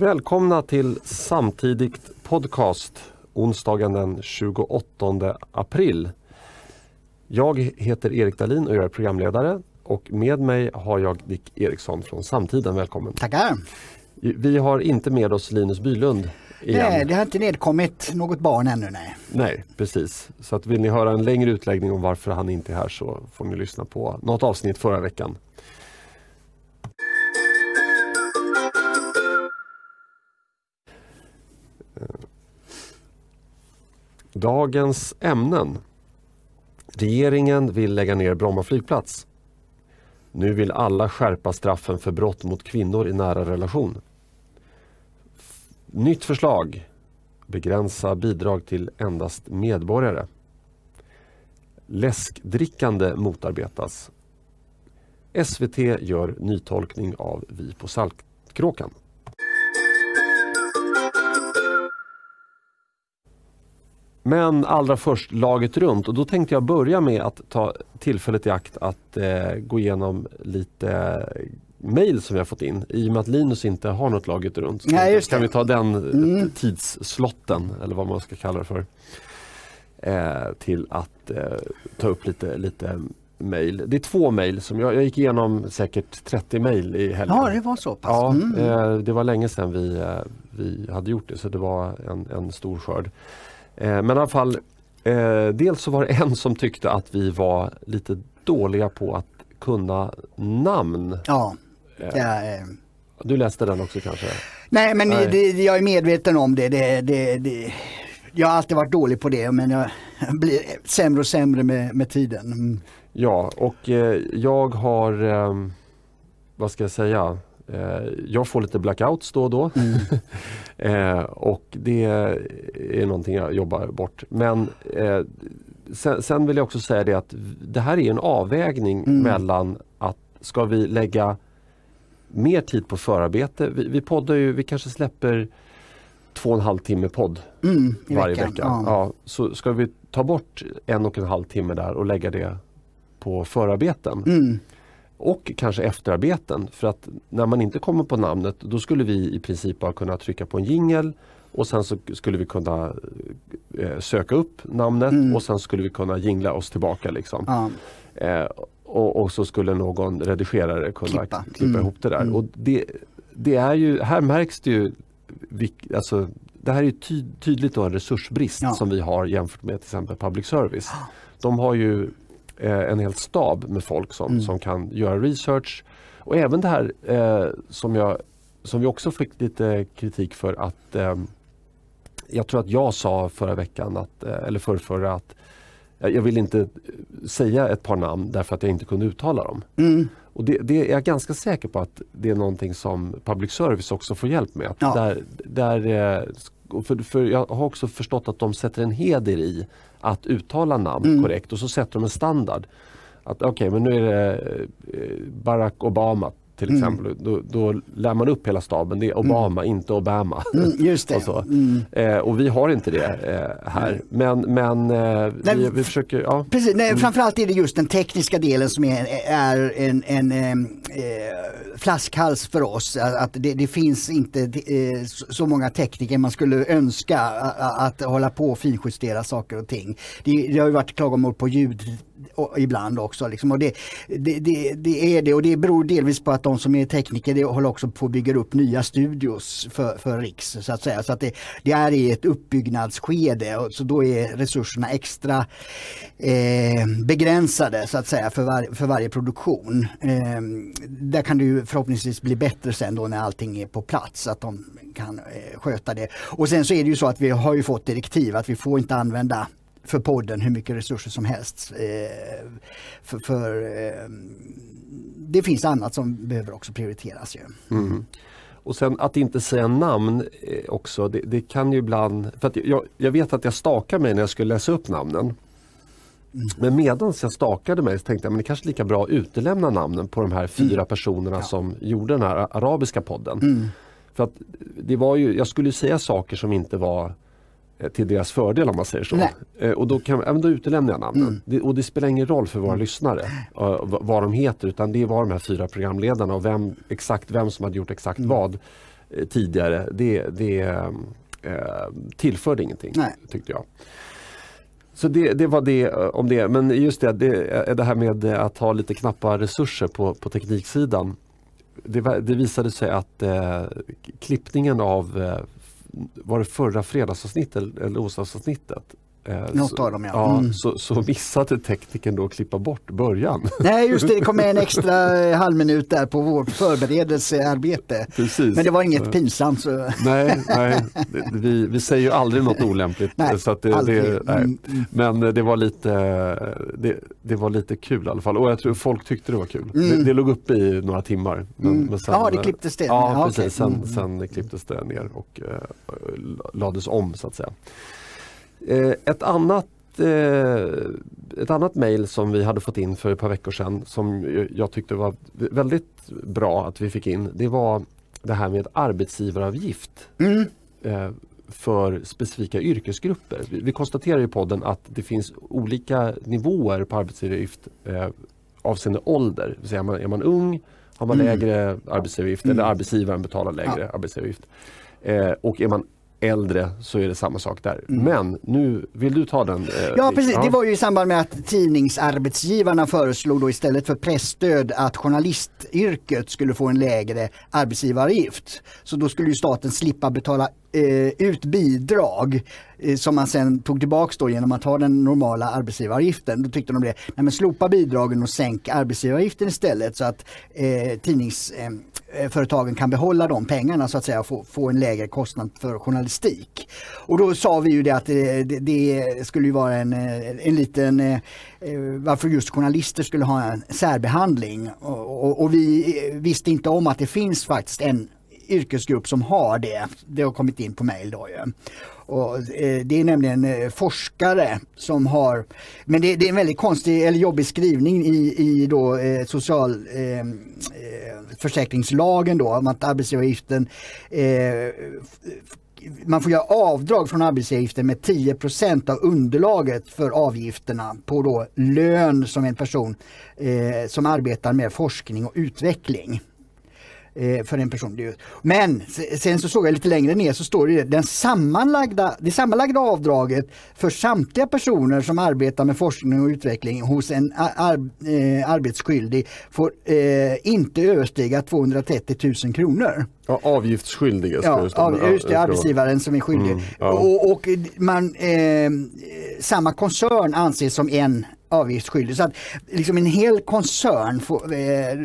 Välkomna till Samtidigt Podcast onsdagen den 28 april. Jag heter Erik Dahlin och jag är programledare och med mig har jag Dick Eriksson från Samtiden. Välkommen! Tackar! Vi har inte med oss Linus Bylund igen. Nej, det har inte nedkommit något barn ännu. Nej, nej precis. Så att vill ni höra en längre utläggning om varför han inte är här så får ni lyssna på något avsnitt förra veckan. Dagens ämnen. Regeringen vill lägga ner Bromma flygplats. Nu vill alla skärpa straffen för brott mot kvinnor i nära relation. Nytt förslag. Begränsa bidrag till endast medborgare. Läskdrickande motarbetas. SVT gör nytolkning av Vi på Saltkråkan. Men allra först laget runt och då tänkte jag börja med att ta tillfället i akt att eh, gå igenom lite mejl som vi har fått in. I och med att Linus inte har något laget runt så Nej, kan vi ta den mm. tidsslotten eller vad man ska kalla det för. Eh, till att eh, ta upp lite, lite mejl. Det är två mejl jag, jag gick igenom säkert 30 mejl i helgen. Ja det var så pass. Ja, mm. eh, det var länge sedan vi, eh, vi hade gjort det så det var en, en stor skörd. Eh, men i alla fall, eh, dels så var det en som tyckte att vi var lite dåliga på att kunna namn. Ja. Eh, är... Du läste den också kanske? Nej men Nej. Det, jag är medveten om det. Det, det, det. Jag har alltid varit dålig på det men jag blir sämre och sämre med, med tiden. Mm. Ja och eh, jag har, eh, vad ska jag säga, Eh, jag får lite blackouts då och då. Mm. Eh, och det är någonting jag jobbar bort. Men eh, sen, sen, vill jag också säga det att det här är en avvägning mm. mellan att ska vi lägga mer tid på förarbete. Vi, vi poddar ju, vi kanske släpper två och en halv timme podd mm, varje vecka. Ja. ja. så ska vi ta bort en och en halv timme där och lägga det på förarbeten. Och kanske efterarbeten. För att när man inte kommer på namnet då skulle vi i princip bara kunna trycka på en jingel och sen så skulle vi kunna eh, söka upp namnet mm. och sen skulle vi kunna jingla oss tillbaka. Liksom. Ja. Eh, och, och, så skulle någon redigerare kunna klippa, klippa mm. ihop det där. Mm. Och det, det, är ju, här märks det ju alltså, det här är ty tydligt då en resursbrist ja. som vi har jämfört med till exempel public service. De har ju en hel stab med folk som, mm. som kan göra research. Och även det här eh, som, jag, som vi också fick lite kritik för att eh, jag tror att jag sa förra veckan, att, eh, eller förrförra att jag vill inte säga ett par namn därför att jag inte kunde uttala dem. Mm. Och det, det, är jag ganska säker på att det är någonting som public service också får hjälp med. Ja. Där, där, eh, för, för jag har också förstått att de sätter en heder i att uttala namn mm. korrekt och så sätter de en standard. Att Okej, okay, men nu är det eh, Barack Obama till mm. exempel. Mm. Då, då lär man upp hela staben. Det är mm. Obama, mm. inte Obama. Mm, just det. och, så. Mm. Eh, och vi har inte det eh, här. Men, men eh, nej, vi, vi, försöker... Ja. Precis, nej, framförallt är det just den tekniska delen som är, är en, en eh, flaskhals för oss. Att det, det finns inte eh, så många tekniker man skulle önska att, att hålla på och finjustera saker och ting. Det, det har ju varit klagomål på ljud och ibland också. Liksom. Och det, det, det, det, är det och det beror delvis på att de som är tekniker det håller också på att bygga upp nya studios för, för Riks. Så att säga. Så att det, det är i ett uppbyggnadsskede och så då är resurserna extra eh, begränsade så att säga för, var, för varje produktion. Eh, där kan det ju förhoppningsvis bli bättre sen då när allting är på plats att de kan eh, sköta det. Och sen så är det ju så att vi har ju fått direktiv att vi får inte använda för podden hur mycket resurser som helst. Eh, för, för eh, det finns annat som behöver också prioriteras. Ju. Mm. Och sen att inte säga namn eh, också, det, det, kan ju ibland... För jag, jag vet att jag stakar mig när jag skulle läsa upp namnen. Mm. Men medan jag stakade mig så tänkte jag att det kanske är lika bra att utelämna namnen på de här fyra mm. personerna ja. som gjorde den här arabiska podden. Mm. För att det var ju, jag skulle säga saker som inte var till deras fördel om man säger så. Nej. Eh, och då, kan, även då utelämnar jag namnen. Mm. Det, och det spelar ingen roll för våra mm. lyssnare uh, vad de heter utan det var de här fyra programledarna och vem, exakt vem som hade gjort exakt mm. vad. eh, tidigare, det, det eh, tillförde ingenting Nej. tyckte jag. Så det, det var det eh, om det. Men just det, det, eh, det här med att ha lite knappa resurser på, på tekniksidan. Det, det visade sig att eh, klippningen av eh, var det förra fredagsavsnittet eller onsdagsavsnittet? Eh, Något så, av dem, ja. Mm. så, så missade tekniken då att klippa bort början. Nej just det, det kom med en extra eh, halvminut där på vårt förberedelsearbete. Precis. Men det var inget pinsamt. Så. Nej, nej vi, vi säger ju aldrig något olämpligt. Nej, så det, aldrig. det, nej. Mm, mm. Men eh, det var, lite, det, det var lite kul i alla fall och jag tror folk tyckte det var kul. Mm. Det, det låg uppe i några timmar. Men, Mm. men sen, Ja, det eh, klipptes det. Ja, precis. Sen, Mm. sen klipptes det ner och eh, lades om så att säga. Eh, ett annat eh, ett annat mejl som vi hade fått in för ett par veckor sedan som jag tyckte var väldigt bra att vi fick in. Det var det här med arbetsgivaravgift Mm. eh, för specifika yrkesgrupper. Vi, konstaterar i podden att det finns olika nivåer på arbetsgivaravgift avseende ålder. Det är, man, är man ung har man Mm. lägre arbetsgivaravgift eller arbetsgivaren betalar lägre arbetsgivaravgift. Eh, och är man äldre så är det samma sak där. Men nu vill du ta den? eh, Ja precis, det var ju i samband med att tidningsarbetsgivarna föreslog då istället för pressstöd att journalistyrket skulle få en lägre arbetsgivaravgift. Så då skulle ju staten slippa betala Eh, ut bidrag eh, som man sen tog tillbaks då genom att ha den normala arbetsgivaravgiften. Då tyckte de det, nej men slopa bidragen och sänk arbetsgivaravgiften istället så att eh, tidningsföretagen eh, eh kan behålla de pengarna så att säga och få, få en lägre kostnad för journalistik. Och då sa vi ju det att det, det, det skulle ju vara en, en liten, eh, varför just journalister skulle ha en särbehandling och, och, och vi visste inte om att det finns faktiskt en yrkesgrupp som har det. Det har kommit in på mejl. då ju. Och, eh, det är nämligen eh, forskare som har, men det, det är en väldigt konstig eller jobbig skrivning i, i då, eh, socialförsäkringslagen eh, eh då om att arbetsgivaravgiften eh, man får göra avdrag från arbetsgivaravgiften med 10% av underlaget för avgifterna på då lön som en person eh, som arbetar med forskning och utveckling för en person. Det är ju- Men se- sen så såg jag lite längre ner så står det den sammanlagda, det sammanlagda avdraget för samtliga personer som arbetar med forskning och utveckling hos en ar, eh, arbetsskyldig får eh, inte överstiga 230 000 kronor. Ja, avgiftsskyldige ska Ja, av, just det, arbetsgivaren som är skyldig. Mm, ja. och, och man, eh, samma koncern anses som en avgiftsskyldig. Så att liksom en hel koncern får, eh,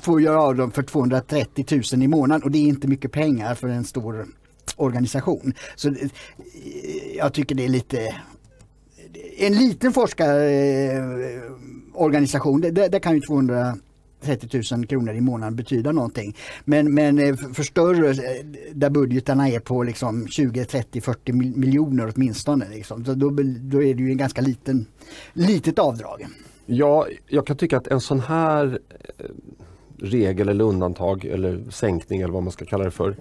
får göra avdrag för 230 000 i månaden och det är inte mycket pengar för en stor organisation. Så eh, jag tycker det är lite en liten forskarorganisation, eh, det, det kan ju 30 000 kronor i månaden betyda någonting. Men, men eh, för större, eh, där budgetarna är på liksom 20, 30, 40 miljoner åtminstone. Liksom. Så då, då är det ju en ganska liten, litet avdrag. Ja, jag kan tycka att en sån här eh, regel eller undantag eller sänkning eller vad man ska kalla det för.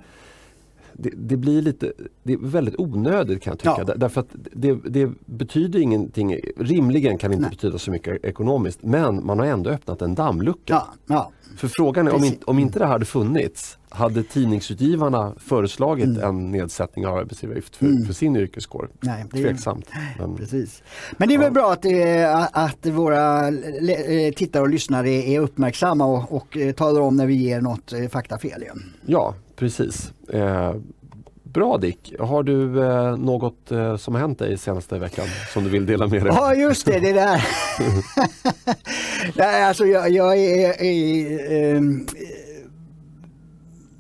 Det, det blir lite, det är väldigt onödigt kan jag tycka. Ja. Där- Därför att det, det betyder ingenting, rimligen kan det inte Nej. betyda så mycket ekonomiskt men man har ändå öppnat en dammlucka. Ja, ja. För frågan är om, inte, om inte det här hade funnits, hade tidningsutgivarna föreslagit Mm. en nedsättning av arbetsgivaravgift för, för sin yrkeskår? Nej, det är- Tveksamt. Men, Precis. Men det är väl bra att, eh, att våra eh, tittare och lyssnare är uppmärksamma och, och eh, talar om när vi ger något faktafel. ju. Ja, precis. Eh, bra Dick. Har du eh, något eh, som har hänt dig senaste veckan som du vill dela med dig? Ja just det, det där. Nej, alltså jag, jag är, är ehm,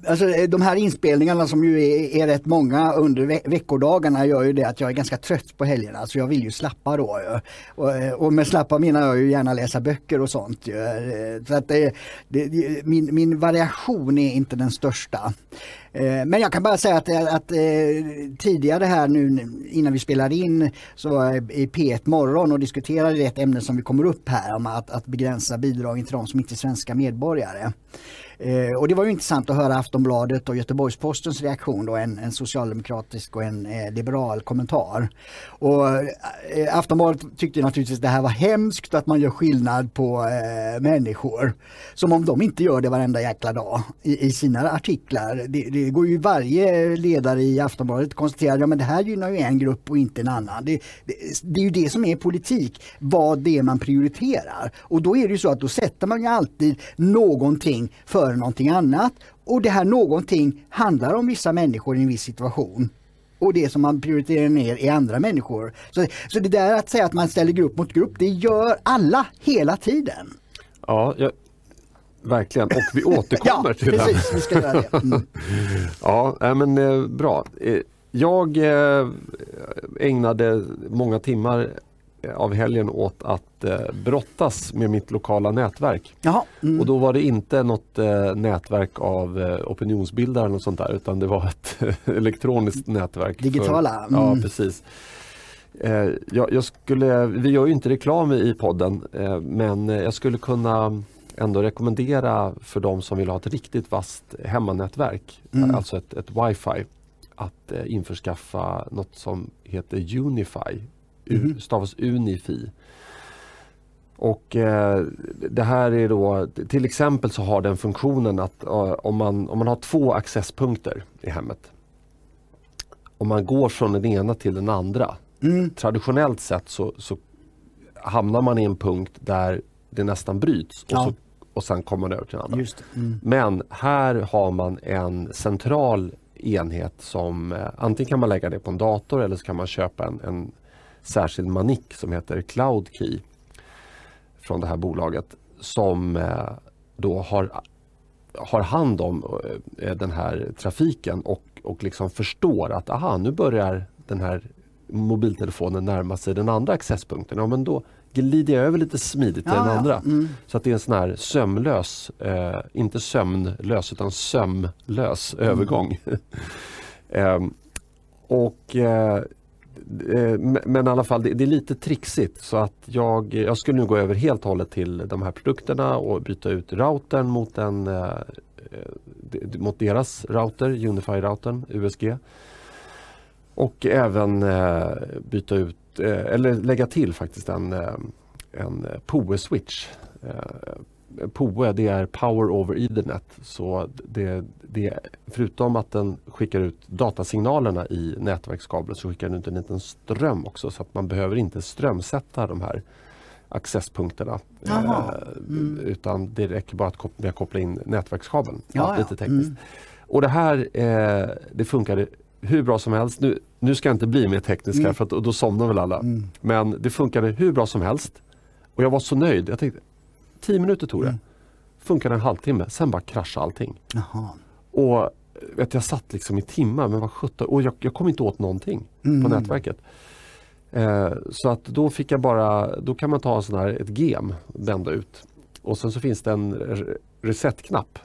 Alltså eh, de här inspelningarna som ju är, är rätt många under ve veckodagarna gör ju det att jag är ganska trött på helgerna. Alltså jag vill ju slappa då. ju. Och, eh, och med slappa menar jag ju gärna läsa böcker och sånt. ju. Eh, så att det, det, min, min variation är inte den största. Men jag kan bara säga att, att tidigare här nu innan vi spelar in så var jag i P1 Morgon och diskuterade ett ämne som vi kommer upp här om att, att begränsa bidragen till de som inte är svenska medborgare. Eh, och det var ju intressant att höra Aftonbladet och Göteborgs-Postens reaktion då, en, en socialdemokratisk och en eh, liberal kommentar. Och eh, Aftonbladet tyckte naturligtvis det här var hemskt att man gör skillnad på eh, människor. Som om de inte gör det varenda jäkla dag i, i sina artiklar. Det, det, går ju varje ledare i Aftonbladet konstaterar ja men det här gynnar ju en grupp och inte en annan. Det, det, det är ju det som är politik, vad det är man prioriterar. Och då är det ju så att då sätter man ju alltid någonting före någonting annat. Och det här någonting handlar om vissa människor i en viss situation och det som man prioriterar ner är andra människor. Så, så det där att säga att man ställer grupp mot grupp, det gör alla hela tiden. Ja, jag, verkligen. Och vi återkommer ja, till precis, det. Vi ska göra det. Mm. ja, men eh, bra. Eh, jag eh, ägnade många timmar av helgen åt att eh, brottas med mitt lokala nätverk. Mm. Och då var det inte något eh, nätverk av eh, opinionsbildare och sånt där utan det var ett elektroniskt nätverk. Digitala? För, mm. Ja precis. Eh, jag, jag, skulle, vi gör ju inte reklam i podden eh, men jag skulle kunna ändå rekommendera för de som vill ha ett riktigt vasst hemmanätverk, mm. alltså ett, ett wifi, att eh, införskaffa något som heter Unify mm. stavas Unifi. Och eh, det här är då, till exempel så har den funktionen att eh, om, man, om man har två accesspunkter i hemmet. Om man går från den ena till den andra. Mm. Traditionellt sett så, så, hamnar man i en punkt där det nästan bryts och, ja. så, och sen kommer man över till den andra. Mm. Men här har man en central enhet som eh, antingen kan man lägga det på en dator eller så kan man köpa en, en särskild manik som heter Cloud Key från det här bolaget som eh, då har, har hand om eh, den här trafiken och, och liksom förstår att aha, nu börjar den här mobiltelefonen närma sig den andra accesspunkten. Ja, men då glider jag över lite smidigt till ja, den andra. Ja. Mm. Så att det är en sån här sömlös, eh, inte sömnlös utan sömlös mm. övergång. eh, och eh, Eh, Eh, men i alla fall, det är lite trixigt så att jag, jag skulle nu gå över helt och hållet till de här produkterna och byta ut routern mot, en, eh, eh mot deras router, Unify-routern, USG. Och även eh, byta ut, eller lägga till faktiskt en, en PoE-switch POE det är Power over Ethernet. Så det, det, förutom att den skickar ut datasignalerna i nätverkskabeln så skickar den ut en liten ström också så att man behöver inte strömsätta de här accesspunkterna. Eh, mm. Utan det räcker bara att koppla, koppla in nätverkskabeln. Ja, ja. Lite tekniskt. Mm. Och det här eh, det funkade hur bra som helst. Nu, nu ska jag inte bli mer teknisk här mm. för att, då somnar väl alla. Mm. Men det funkade hur bra som helst. Och jag var så nöjd. Jag tänkte, 10 minuter tog det. Mm. Funkade en halvtimme, sen bara kraschade allting. Jaha. Och vet, jag satt liksom i timmar, men var 17 och jag, jag kom inte åt någonting mm. på nätverket. Eh, så att då fick jag bara, då kan man ta en sån här, ett gem, vända ut. Och sen så finns det en reset-knapp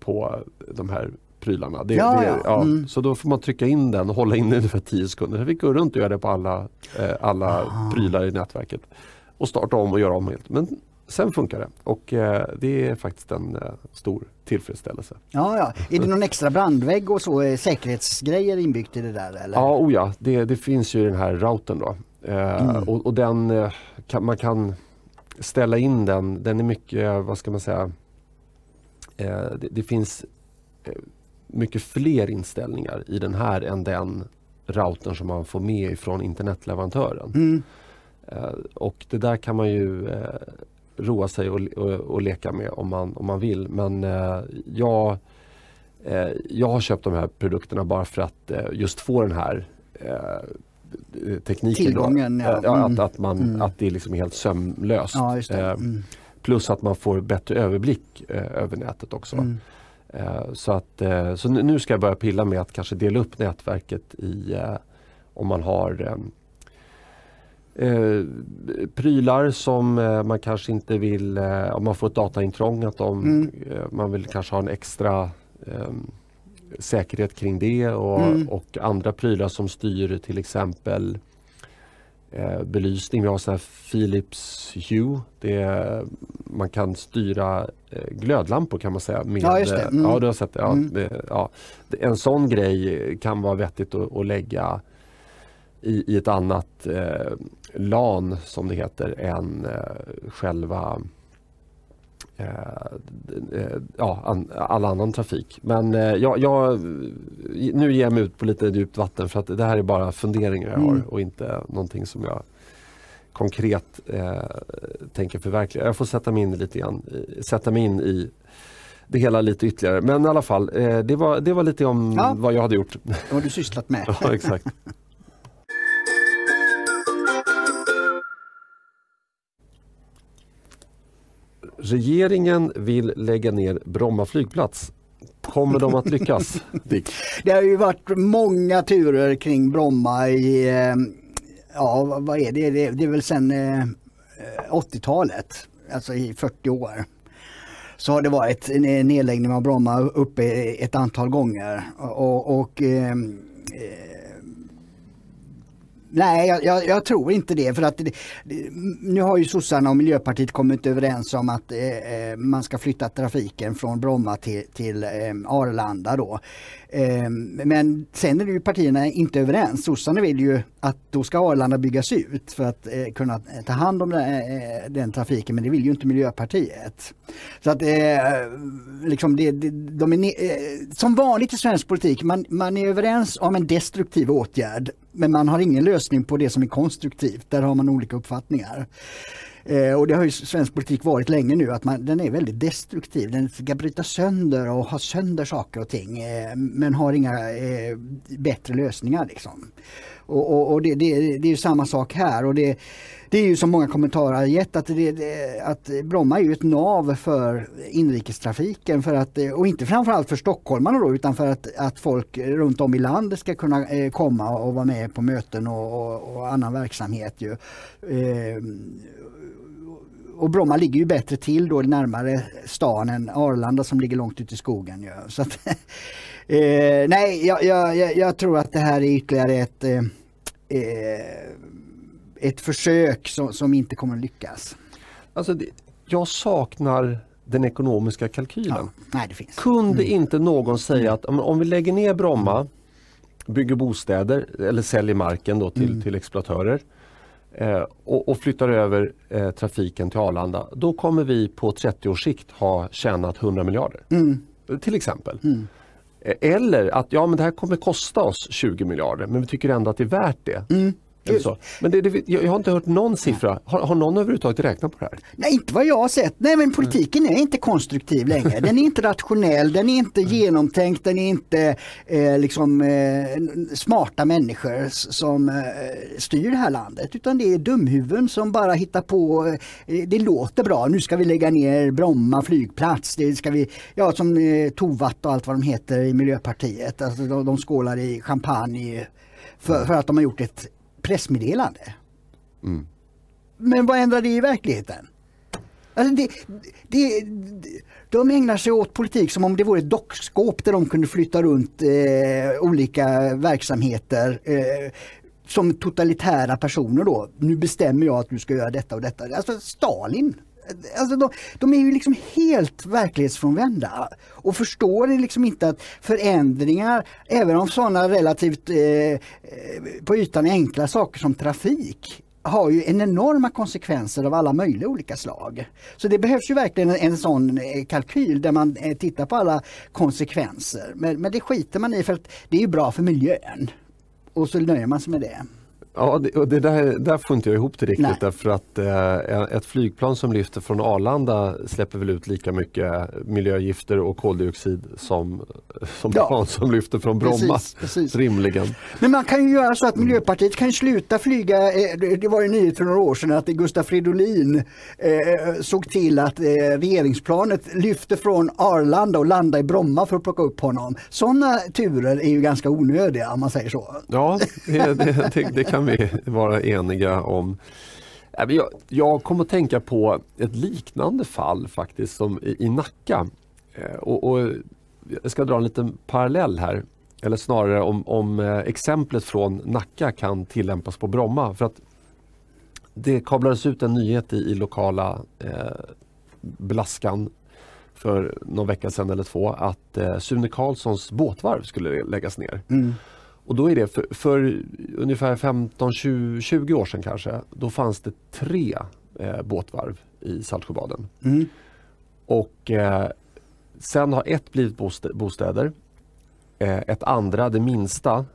på de här prylarna. Det, ja, det, ja. Mm. Så då får man trycka in den och hålla in den ungefär 10 sekunder. Jag fick gå runt och göra det på alla, eh, alla prylar i nätverket. Och starta om och göra om helt. Men sen funkar det och eh, det är faktiskt en eh, stor tillfredsställelse. Ja, ja. Är det någon extra brandvägg och så, eh, säkerhetsgrejer inbyggt i det där? Eller? Ja, oh ja. Det, det finns ju i den här routern då. Eh, mm. och, och, den eh, kan, man kan ställa in den, den är mycket, vad ska man säga, eh, det, det, finns mycket fler inställningar i den här än den routern som man får med ifrån internetleverantören. Mm. och det där kan man ju roa sig och, och, och, leka med om man, om man vill. Men eh, jag, eh, jag har köpt de här produkterna bara för att eh, just få den här eh, tekniken. Tillgången, ja. Mm. Att, att, man, mm. att det är liksom helt sömlöst. Ja, eh, mm. Plus att man får bättre överblick eh, över nätet också. Mm. Så, att, så nu ska jag börja pilla med att kanske dela upp nätverket i om man har eh, prylar som eh, man kanske inte vill, eh, om man får ett dataintrång, att de, mm. Eh, man vill kanske ha en extra ehm, säkerhet kring det och, mm. och, andra prylar som styr till exempel eh, belysning. Vi har så Philips Hue. Det är, man kan styra eh, glödlampor kan man säga. Med, Ja, just det. Mm. ja, du har sett det. Ja, Mm. det, ja. En sån grej kan vara vettigt att, att lägga i, i ett annat eh, LAN som det heter än eh, själva eh, eh, ja, an, all annan trafik. Men eh, jag, jag, nu ger jag mig ut på lite djupt vatten för att det här är bara funderingar jag har Mm. och inte någonting som jag konkret eh, tänker förverkliga. Jag får sätta mig in lite grann, sätta mig in i det hela lite ytterligare. Men i alla fall, eh, det, var, det var lite om Ja. vad jag hade gjort. Vad du sysslat med? ja, exakt. Regeringen vill lägga ner Bromma flygplats. Kommer de att lyckas? Det har ju varit många turer kring Bromma i, eh, ja vad är det, det, är väl sedan 80-talet, eh, alltså i 40 år. Så har det varit en nedläggning av Bromma uppe ett antal gånger. Och, och eh, Nej, jag, jag, jag tror inte det. För att det, det, nu har ju sossarna och Miljöpartiet kommit överens om att eh, eh man ska flytta trafiken från Bromma till, till eh, Arlanda. Då. Eh, men sen är ju partierna inte överens. Sossarna vill ju att då ska Arlanda byggas ut för att eh, kunna ta hand om den, eh, den trafiken. Men det vill ju inte Miljöpartiet. Så att eh, liksom det, det, de är eh, som vanligt i svensk politik, man, man är överens om en destruktiv åtgärd men man har ingen lösning på det som är konstruktivt. Där har man olika uppfattningar. Eh, och det har ju svensk politik varit länge nu att man, den är väldigt destruktiv. Den ska bryta sönder och ha sönder saker och ting eh, men har inga eh, bättre lösningar. Liksom. Och, och, och det, det, det är ju samma sak här. Och det, det är ju som många kommentarer har gett att, det, att Bromma är ju ett nav för inrikestrafiken för att, eh, och inte framförallt för stockholmarna då utan för att, att folk runt om i landet ska kunna eh, komma och vara med på möten och, och, och annan verksamhet. Ju. Eh, och Bromma ligger ju bättre till då närmare stan än Arlanda som ligger långt ute i skogen. Ju. Så att, eh, nej, jag, jag, jag tror att det här är ytterligare ett eh, eh, ett försök som, som, inte kommer att lyckas. Alltså, det, jag saknar den ekonomiska kalkylen. Ja, nej. Kunde mm. inte någon säga att om vi lägger ner Bromma, bygger bostäder eller säljer marken då till, mm. till exploatörer och, och, flyttar över eh, trafiken till Arlanda. Då kommer vi på 30 års sikt ha tjänat 100 miljarder. Mm. Till exempel. Eller att ja, men det här kommer kosta oss 20 miljarder men vi tycker ändå att det är värt det. Mm. Eller så. Men det, det, jag har inte hört någon siffra. Har, har någon överhuvudtaget räknat på det här? Nej, inte vad jag har sett. Nej, men politiken är inte konstruktiv längre. Den är inte rationell, den är inte genomtänkt, den är inte eh, liksom eh, smarta människor som eh, styr det här landet. Utan det är dumhuvuden som bara hittar på, eh, det låter bra, nu ska vi lägga ner Bromma flygplats. Det ska vi, ja som eh, Tovatt och allt vad de heter i Miljöpartiet. Alltså, de, de skålar i champagne för, för att de har gjort ett pressmeddelande. Mm. Men vad ändrar det i verkligheten? Alltså det, det, de ägnar sig åt politik som om det vore ett dockskåp där de kunde flytta runt eh, olika verksamheter eh, som totalitära personer då. Nu bestämmer jag att du ska göra detta och detta. Alltså Stalin. Alltså de, de, är ju liksom helt verklighetsfrånvända och förstår liksom inte att förändringar, även om sådana relativt eh, eh på ytan enkla saker som trafik, har ju en enorma konsekvenser av alla möjliga olika slag. Så det behövs ju verkligen en, en sån eh, kalkyl där man eh, tittar på alla konsekvenser. Men, men det skiter man i för att det är ju bra för miljön. Och så nöjer man sig med det. Ja, det, och det där, där får inte jag ihop det riktigt Nej. därför att eh, ett flygplan som lyfter från Arlanda släpper väl ut lika mycket miljögifter och koldioxid som, som ja. plan som lyfter från Bromma. Precis, precis. Rimligen. Men man kan ju göra så att Miljöpartiet kan sluta flyga. Eh, det var ju nyhet för några år sedan att Gustaf Fridolin eh, såg till att eh, regeringsplanet lyfte från Arlanda och landa i Bromma för att plocka upp honom. Sådana turer är ju ganska onödiga om man säger så. Ja, det, det, det, det kan vi vara eniga om. Äh, jag, jag kom att tänka på ett liknande fall faktiskt som i, i Nacka. Eh, och, och, jag ska dra en liten parallell här. Eller snarare om, om eh, exemplet från Nacka kan tillämpas på Bromma. För att det kablades ut en nyhet i, i lokala eh, Blaskan för någon vecka sedan eller två att eh, Sune Karlssons båtvarv skulle läggas ner. Mm. Och då är det för, för ungefär 15-20 år sedan kanske, då fanns det tre eh, båtvarv i Saltsjöbaden. Mm. Och eh, sen har ett blivit bostä- bostäder. Eh, ett andra, det minsta,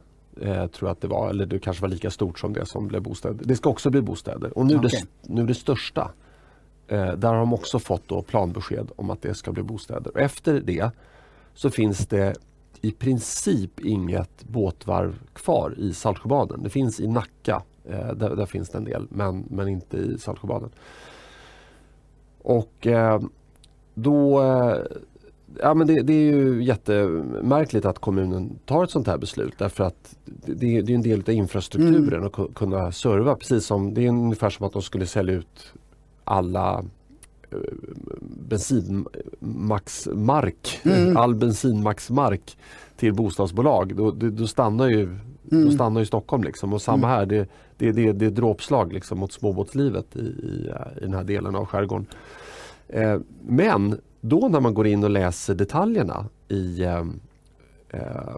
eh, tror jag att det var, eller det kanske var lika stort som det som blev bostäder. Det ska också bli bostäder. Och nu, Okej. det, nu det största, eh, där har de också fått då planbesked om att det ska bli bostäder. Och efter det så finns det i princip inget båtvarv kvar i Saltsjöbaden. Det finns i Nacka, eh, där, där finns det en del, men, men inte i Saltsjöbaden. Och eh, då eh, Ja, men det, det är ju jättemärkligt att kommunen tar ett sånt här beslut därför att det, det är en del av infrastrukturen att ku- kunna serva precis som det är ungefär som att de skulle sälja ut alla bensinmaxmark, Mm. all bensinmaxmark till bostadsbolag. Då, då, stannar ju Mm. då stannar ju Stockholm liksom. Och samma här, det, det, det, det är dråpslag liksom mot småbåtslivet i, i, i den här delen av skärgården. Eh, men då när man går in och läser detaljerna i eh, eh,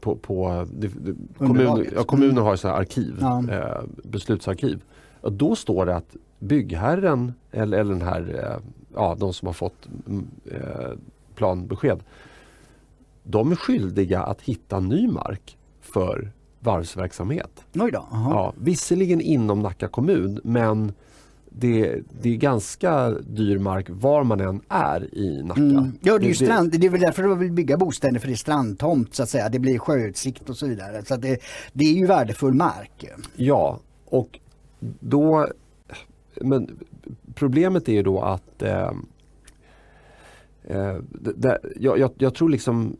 på, på det, kommun, ja, kommunen har ju sådana här arkiv, Ja. eh, beslutsarkiv. Och då står det att byggherren eller, eller den här, eh, ja, de som har fått mm, eh, planbesked. De är skyldiga att hitta ny mark för varvsverksamhet. Oj då. Ja, visserligen inom Nacka kommun men det, det är ganska dyr mark var man än är i Nacka. Mm. Ja, det är ju Det- det- strand, det är väl därför de vill bygga bostäder, för det är strandtomt så att säga. Det blir sjöutsikt och så vidare. Så det, det är ju värdefull mark. Ja, och då... Men problemet är ju då att eh, eh, det, det, jag, jag, jag tror liksom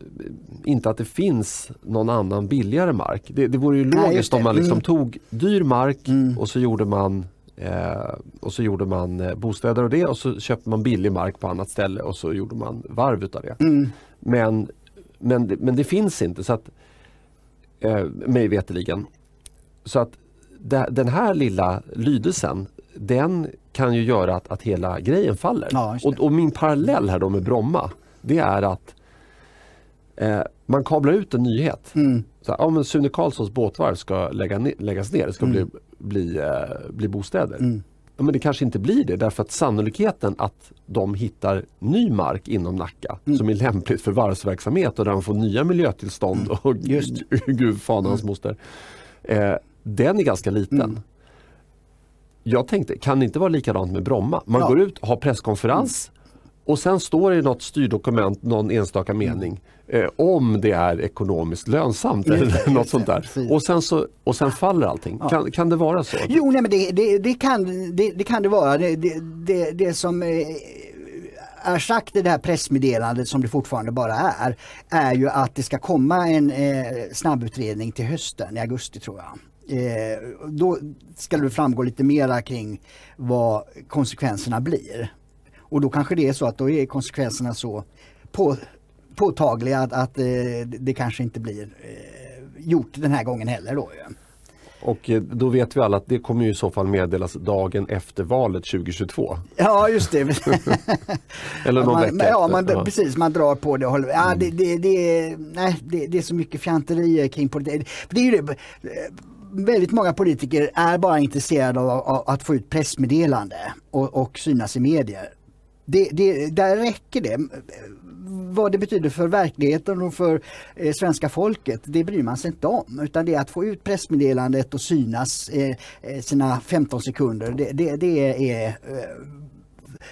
inte att det finns någon annan billigare mark. Det, det vore ju Nej, logiskt om man liksom Mm. tog dyr mark Mm. och så gjorde man eh, och så gjorde man eh, bostäder och det och så köpte man billig mark på annat ställe och så gjorde man varv utav det. Mm. Men, men, det- men det finns inte så att eh, mig veterligen. Så att den här lilla lydelsen den kan ju göra att, att hela grejen faller. Ja, och, och min parallell här då med Bromma det är att eh, man kablar ut en nyhet. Mm. Så här, ja, men Sune Karlssons båtvarv ska lägga ne- läggas ner, det ska Mm. bli, bli, eh, bli bostäder. Mm. Ja, men det kanske inte blir det därför att sannolikheten att de hittar ny mark inom Nacka Mm. som är lämpligt för varvsverksamhet och där de får nya miljötillstånd och Mm. Just. gud fan hans moster. Eh, den är ganska liten. Mm. Jag tänkte, kan det inte vara likadant med Bromma? Man Ja. går ut, har presskonferens och sen står det i något styrdokument, någon enstaka mening eh, om det är ekonomiskt lönsamt eller just något sånt där. precis. Och sen, så, och sen faller allting. Ja. Kan, kan det vara så? Jo, nej, men det, det, det, kan, det, det kan det vara. Det, det, det, det som eh, är sagt i det här pressmeddelandet som det fortfarande bara är, är ju att det ska komma en eh, snabbutredning till hösten, i augusti tror jag. Eh, då ska det framgå lite mera kring vad konsekvenserna blir. Och då kanske det är så att då är konsekvenserna så på, påtagliga att, att eh, det kanske inte blir eh, gjort den här gången heller. Då. Och eh, då vet vi alla att det kommer i så fall meddelas dagen efter valet 2022. Ja just det. Eller någon man, vecka ja, man, Ja. Mm. precis, man drar på det och håller, ja, det, det, det, är- nej, det, det är så mycket fjanterier kring politik. Det är ju det, väldigt många politiker är bara intresserade av, av att få ut pressmeddelande och, och synas i medier. Det, det, där räcker det. Vad det betyder för verkligheten och för eh, svenska folket, det bryr man sig inte om. Utan det är att få ut pressmeddelandet och synas eh, eh sina 15 sekunder. Det, det, det är eh,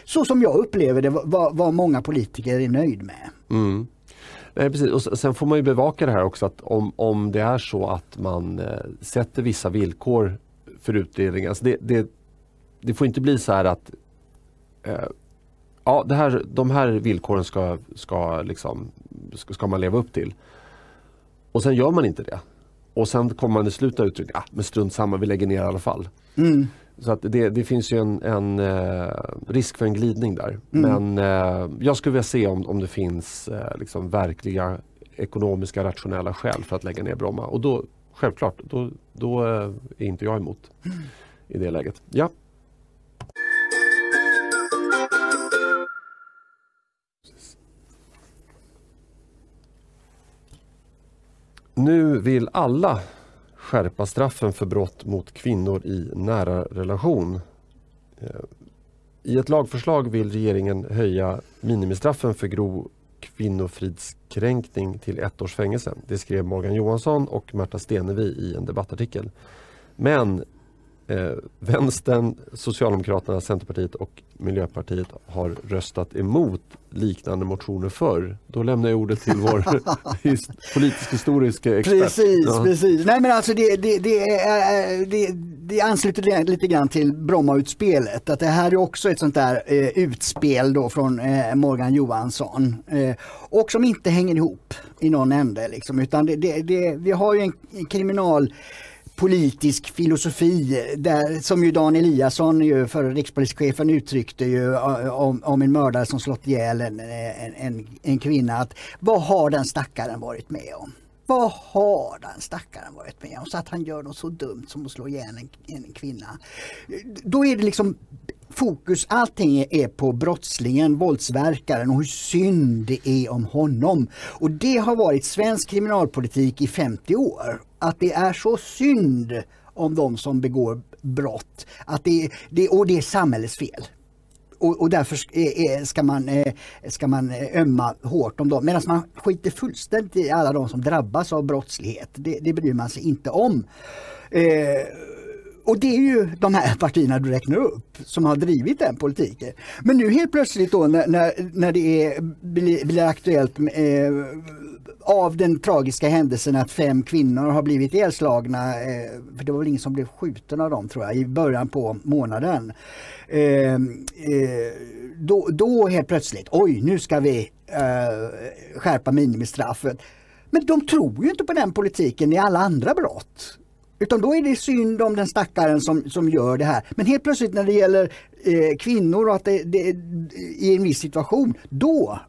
så som jag upplever det, vad, vad många politiker är nöjd med. Mm. Nej, precis. Och sen får man ju bevaka det här också att om, om det är så att man eh, sätter vissa villkor för utdelning. Alltså det, det, det får inte bli så här att eh, ja, det här, de här villkoren ska, ska, liksom, ska, ska man leva upp till. Och sen gör man inte det. Och sen kommer man i slutet av utredningen, ah, men strunt samma, vi lägger ner i alla fall. Mm. Så att det, det finns ju en, en eh, risk för en glidning där. Mm. Men eh, jag skulle vilja se om, om det finns eh, liksom verkliga ekonomiska rationella skäl för att lägga ner Bromma. Och då, självklart, då, då eh, är inte jag emot mm. i det läget. Ja. Nu vill alla skärpa straffen för brott mot kvinnor i nära relation. Eh, I ett lagförslag vill regeringen höja minimistraffen för grov kvinnofridskränkning till ett års fängelse. Det skrev Morgan Johansson och Märta Stenevi i en debattartikel. Men eh, Vänstern, Socialdemokraterna, Centerpartiet och Miljöpartiet har röstat emot liknande motioner förr. Då lämnar jag ordet till vår his politisk historiska expert. Precis, Ja. precis. Nej men alltså det, det, det, är, det, det ansluter lite grann till Brommautspelet. Att det här är också ett sånt där eh, utspel då från eh, Morgan Johansson. Eh, och som inte hänger ihop i någon ände. Liksom, utan det, det, det, vi har ju en kriminal politisk filosofi där, som ju Dan Eliasson, ju, förre rikspolischefen, uttryckte ju om, om en mördare som slått ihjäl en, en, en, en kvinna. Att, vad har den stackaren varit med om? Vad har den stackaren varit med om så att han gör något så dumt som att slå ihjäl en, en kvinna? Då är det liksom fokus, allting är på brottslingen, våldsverkaren och hur synd det är om honom. Och det har varit svensk kriminalpolitik i 50 år. Att det är så synd om de som begår brott. Att det, det, och det är samhällets fel. Och, och därför ska man, ska man eh, ömma hårt om dem. Medan man skiter fullständigt i alla de som drabbas av brottslighet. Det, det bryr man sig inte om. Eh, och det är ju de här partierna du räknar upp som har drivit den politiken. Men nu helt plötsligt då när, när, när det är, blir, blir aktuellt eh, av den tragiska händelsen att fem kvinnor har blivit ihjälslagna, eh, för det var väl ingen som blev skjuten av dem tror jag, i början på månaden. Eh, eh, då, då helt plötsligt, oj nu ska vi eh, skärpa minimistraffet. Men de tror ju inte på den politiken i alla andra brott. Utan då är det synd om den stackaren som, som gör det här. Men helt plötsligt när det gäller eh, kvinnor och att det, det, i en viss situation, då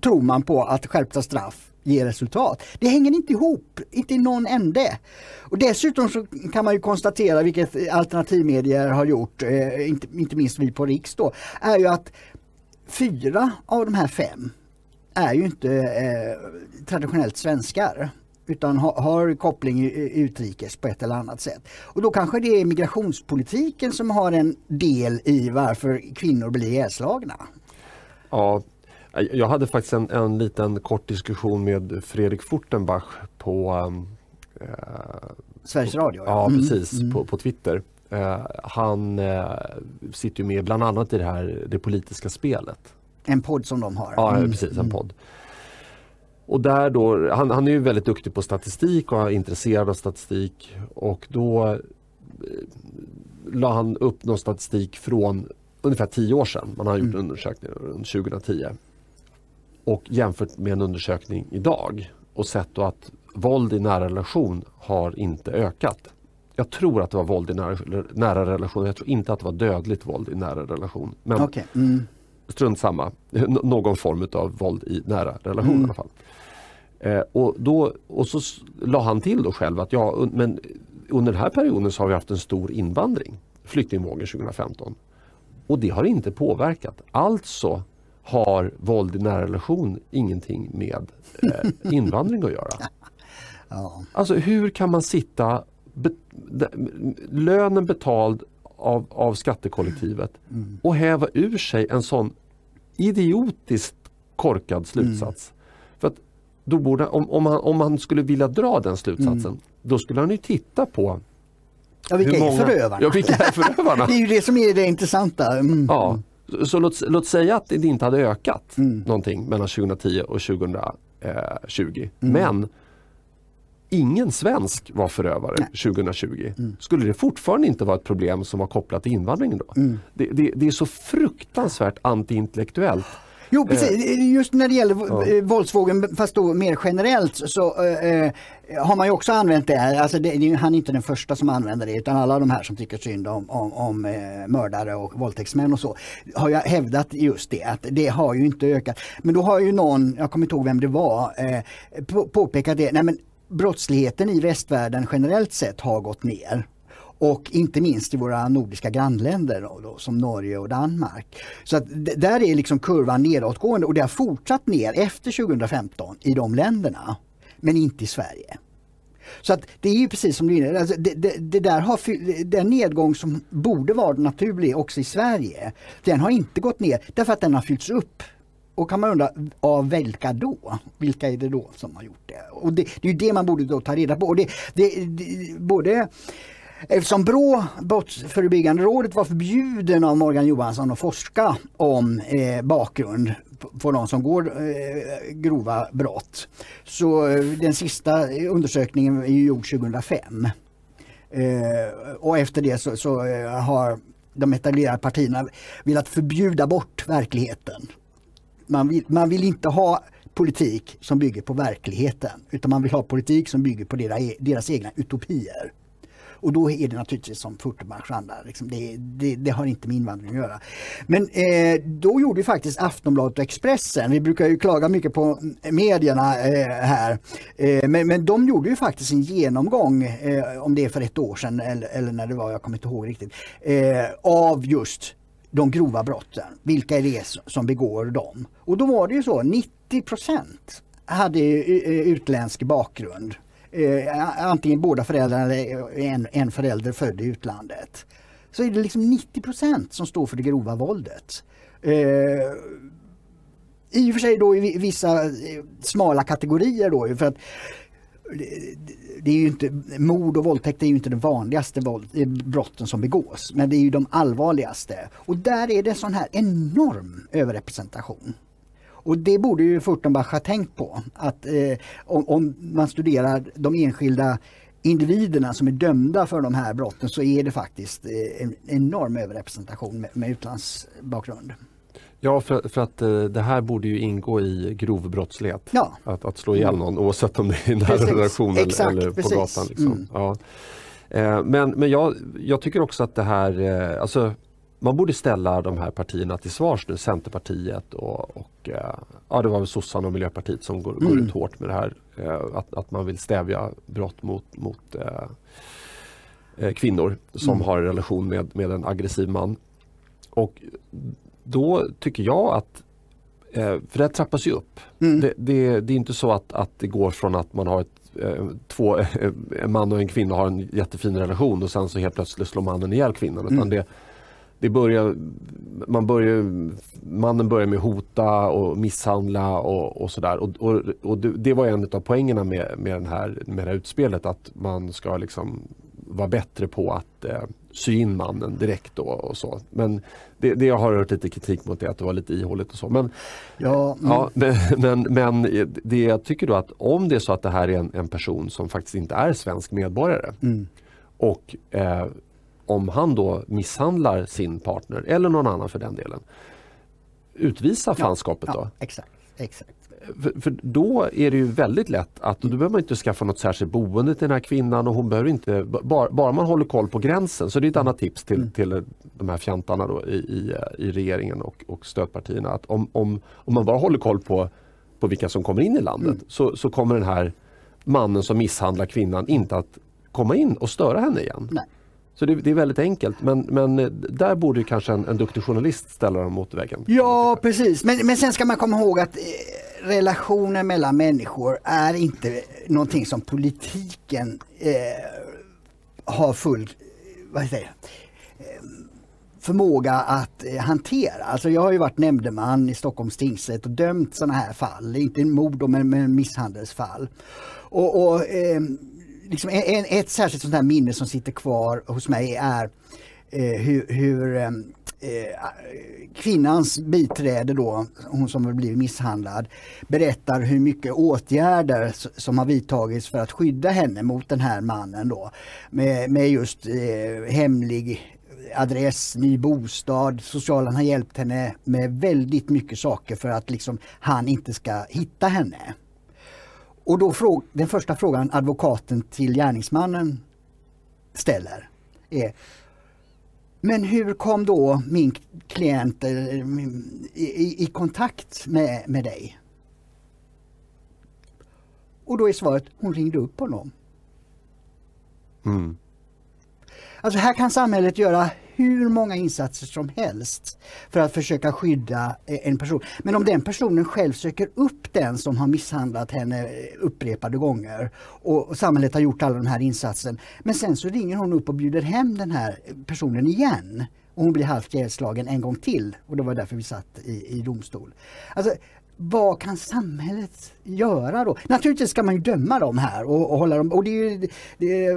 tror man på att skärpta straff ger resultat. Det hänger inte ihop, inte i någon ände. Och dessutom så kan man ju konstatera, vilket alternativmedier har gjort, eh, inte, inte minst vi på Riks då, är ju att fyra av de här fem är ju inte eh, traditionellt svenskar utan har, har koppling utrikes på ett eller annat sätt. Och då kanske det är migrationspolitiken som har en del i varför kvinnor blir ihjälslagna. Ja, jag hade faktiskt en, en liten kort diskussion med Fredrik Furtenbach på eh, Sveriges Radio? Ja, mm, precis, mm. På, på Twitter. Eh, han eh, sitter ju med bland annat i det här Det politiska spelet. En podd som de har? Ja, mm. precis, en podd. Och där då, han, han är ju väldigt duktig på statistik och är intresserad av statistik och då eh, la han upp någon statistik från ungefär tio år sedan. Man har gjort en undersökning runt 2010 och jämfört med en undersökning idag och sett då att våld i nära relation har inte ökat. Jag tror att det var våld i nära, nära relation. Jag tror inte att det var dödligt våld i nära relation. Men okay. mm. strunt samma. N någon form av våld i nära relation mm. i alla fall. Eh, och, då, och så la han till då själv att ja, men under den här perioden så har vi haft en stor invandring. Flyktingvågen 2015. Och det har inte påverkat. Alltså har våld i nära relation ingenting med eh, invandring att göra. Ja. Alltså hur kan man sitta, be, lönen betald av, av skattekollektivet mm. och häva ur sig en sån idiotiskt korkad slutsats. Mm. Då borde, om, om, han, om han skulle vilja dra den slutsatsen, Mm. då skulle han ju titta på Ja, vilka hur är många- förövarna? Ja, vilka är förövarna? det är ju det som är det intressanta. Mm. Ja, så låt, låt säga att det inte hade ökat Mm. någonting mellan 2010 och 2020. Mm. Men ingen svensk var förövare Nej. 2020. Mm. Skulle det fortfarande inte vara ett problem som var kopplat till invandringen då? Mm. Det, det, det är så fruktansvärt antiintellektuellt. Jo precis, just när det gäller Ja. ja. våldsvågen fast då mer generellt så eh, eh, har man ju också använt det här. Alltså det, är han är inte den första som använder det utan alla de här som tycker synd om, om, om eh, mördare och våldtäktsmän och så har jag hävdat just det att det har ju inte ökat. Men då har ju någon, jag kommer inte ihåg vem det var, eh, på, påpekat det. Nej, men brottsligheten i västvärlden generellt sett har gått ner. Och inte minst i våra nordiska grannländer då, då, som Norge och Danmark. Så att där är liksom kurvan nedåtgående och det har fortsatt ner efter 2015 i de länderna. Men inte i Sverige. Så att det är ju precis som du är alltså det, det, det, där har, Den nedgång som borde vara naturlig också i Sverige, den har inte gått ner därför att den har fyllts upp. Och kan man undra, av vilka då? Vilka är det då som har gjort det? Och det, det är ju det man borde då ta reda på. Och det, det, det både Eftersom BRÅ, Brottsförebyggande rådet, var förbjuden av Morgan Johansson att forska om eh, bakgrund på de som går eh, grova brott. Så eh, den sista undersökningen är gjord 2005. Eh, och efter det så, så eh, har de etablerade partierna velat förbjuda bort verkligheten. Man vill, man vill inte ha politik som bygger på verkligheten utan man vill ha politik som bygger på deras, e, deras egna utopier. Och då är det naturligtvis som Furtenbachs andra, liksom det, det, det, har inte med invandring att göra. Men eh, då gjorde faktiskt Aftonbladet och Expressen, vi brukar ju klaga mycket på medierna eh, här, eh, men, men de gjorde ju faktiskt en genomgång, eh, om det är för ett år sedan eller, eller, när det var, jag kommer inte ihåg riktigt, eh, av just de grova brotten. Vilka är det som begår dem? Och då var det ju så, 90 procent hade eh, utländsk bakgrund eh, antingen båda föräldrarna eller en, en förälder född i utlandet. Så är det liksom 90% som står för det grova våldet. Eh, I och för sig då i vissa eh, smala kategorier då för att eh, det är ju inte, mord och våldtäkt är ju inte de vanligaste våld, eh, brotten som begås men det är ju de allvarligaste. Och där är det sån här enorm överrepresentation. Och det borde ju Furtenbach ha tänkt på. Att eh, om, om, man studerar de enskilda individerna som är dömda för de här brotten så är det faktiskt eh, en enorm överrepresentation med, med utlandsbakgrund. Ja, för, för att eh, det här borde ju ingå i grov brottslighet. Ja. Att, att slå ihjäl mm. någon oavsett om det är i nära relation eller på precis. gatan. Liksom. Mm. Ja. Eh, men men jag, jag tycker också att det här, alltså man borde ställa de här partierna till svars nu, Centerpartiet och, och eh, ja, det var väl sossarna och Miljöpartiet som går, mm. går, ut hårt med det här. Eh, att, att man vill stävja brott mot, mot eh, eh kvinnor som mm. har en relation med, med en aggressiv man. Och då tycker jag att för det trappas ju upp. Mm. Det, det, det, är inte så att, att det går från att man har ett två, en man och en kvinna har en jättefin relation och sen så helt plötsligt slår mannen ihjäl kvinnan. Utan mm. det, det börjar, man börjar, mannen börjar med hota och misshandla och, och sådär. Och, och, och det, var en av poängerna med, med, den här, med det här utspelet att man ska liksom vara bättre på att eh, sy in mannen direkt då och så. Men det, det jag har hört lite kritik mot det att det var lite ihåligt och så. Men, ja, mm. ja men, men, men, det jag tycker då att om det är så att det här är en, en person som faktiskt inte är svensk medborgare mm. och eh, om han då misshandlar sin partner eller någon annan för den delen. Utvisa fanskapet ja, då. exakt, exakt. För, för, då är det ju väldigt lätt att då behöver man inte skaffa något särskilt boende till den här kvinnan och hon behöver inte, bara, bara man håller koll på gränsen. Så det är ett annat tips till, mm. till de här fjantarna då i, i, i regeringen och, och stödpartierna. Att om, om, om man bara håller koll på, på vilka som kommer in i landet mm. så, så kommer den här mannen som misshandlar kvinnan inte att komma in och störa henne igen. Nej. Så det, det, är väldigt enkelt men, men eh, där borde kanske en, en duktig journalist ställa dem mot väggen. Ja precis men, men sen ska man komma ihåg att eh, relationer mellan människor är inte någonting som politiken eh, har full vad säger, eh, förmåga att hantera. Alltså jag har ju varit nämndeman i Stockholms tingsrätt och dömt sådana här fall, inte mord men, men misshandelsfall. Och, och eh, liksom en, ett särskilt sånt här minne som sitter kvar hos mig är eh, hur, hur eh, kvinnans biträde då, hon som har blivit misshandlad, berättar hur mycket åtgärder som har vidtagits för att skydda henne mot den här mannen då. Med, med just eh, hemlig adress, ny bostad, socialen har hjälpt henne med väldigt mycket saker för att liksom han inte ska hitta henne. Och då fråg, den första frågan advokaten till gärningsmannen ställer är Men hur kom då min klient i, i kontakt med, med dig? Och då är svaret, hon ringde upp honom. Mm. Alltså här kan samhället göra hur många insatser som helst för att försöka skydda eh, en person. Men om den personen själv söker upp den som har misshandlat henne eh, upprepade gånger och samhället har gjort alla de här insatserna. Men sen så ringer hon upp och bjuder hem den här personen igen och hon blir halvt ihjälslagen en gång till och det var därför vi satt i, i domstol. Alltså, vad kan samhället göra då? Naturligtvis ska man ju döma dem här och, och hålla dem... Och det, ju, det, eh,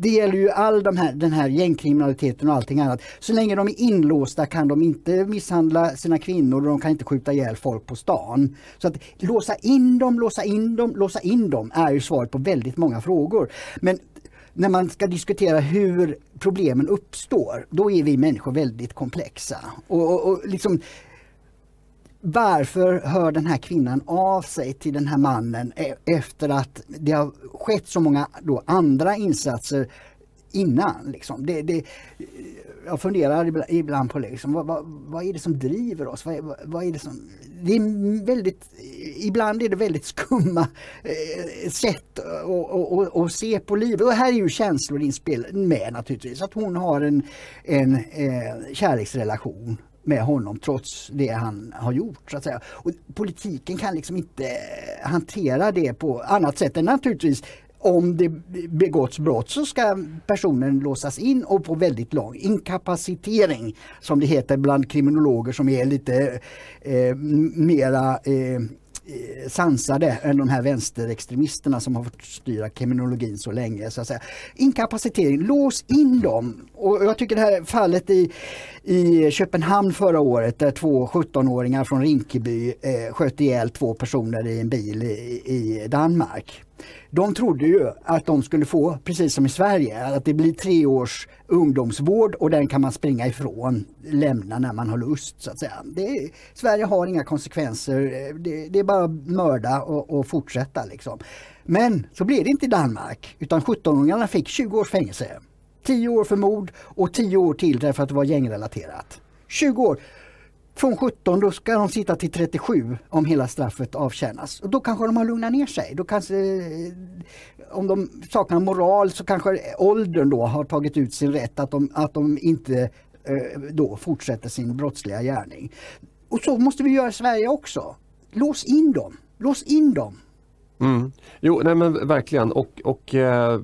det, gäller ju all de här, den här gängkriminaliteten och allting annat. Så länge de är inlåsta kan de inte misshandla sina kvinnor och de kan inte skjuta ihjäl folk på stan. Så att låsa in dem, låsa in dem, låsa in dem är ju svaret på väldigt många frågor. Men när man ska diskutera hur problemen uppstår, då är vi människor väldigt komplexa. Och, och, och liksom, varför hör den här kvinnan av sig till den här mannen e- efter att det har skett så många då andra insatser innan? Liksom. Det, det, jag funderar ibland på liksom, vad, vad, vad, är det som driver oss? Vad, vad, är det som, det är väldigt, ibland är det väldigt skumma eh, sätt att se på livet. Och här är ju känslor inspel med naturligtvis. Att hon har en, en eh, kärleksrelation med honom trots det han har gjort. Så att säga. Och politiken kan liksom inte hantera det på annat sätt än naturligtvis om det begåtts brott så ska personen låsas in och på väldigt lång inkapacitering som det heter bland kriminologer som är lite eh, mera eh, Eh, sansade än de här vänsterextremisterna som har fått styra kriminologin så länge. Så att säga. Inkapacitering, lås in dem. Och jag tycker det här fallet i, i Köpenhamn förra året där två 17-åringar från Rinkeby eh, sköt ihjäl två personer i en bil i, i Danmark. De trodde ju att de skulle få, precis som i Sverige, att det blir tre års ungdomsvård och den kan man springa ifrån, lämna när man har lust. så att säga. Det, Sverige har inga konsekvenser, det, det är bara att mörda och, och fortsätta. Liksom. Men så blev det inte i Danmark, utan 17-åringarna fick 20 års fängelse. 10 år för mord och 10 år till därför att det var gängrelaterat. 20 år. Från 17 då ska de sitta till 37 om hela straffet avtjänas. Och då kanske de har lugnat ner sig. Då kanske, eh, om de saknar moral så kanske åldern då har tagit ut sin rätt att de, att de inte eh, då fortsätter sin brottsliga gärning. Och så måste vi göra i Sverige också. Lås in dem. Lås in dem. Mm. Jo, nej men verkligen. Och, och eh,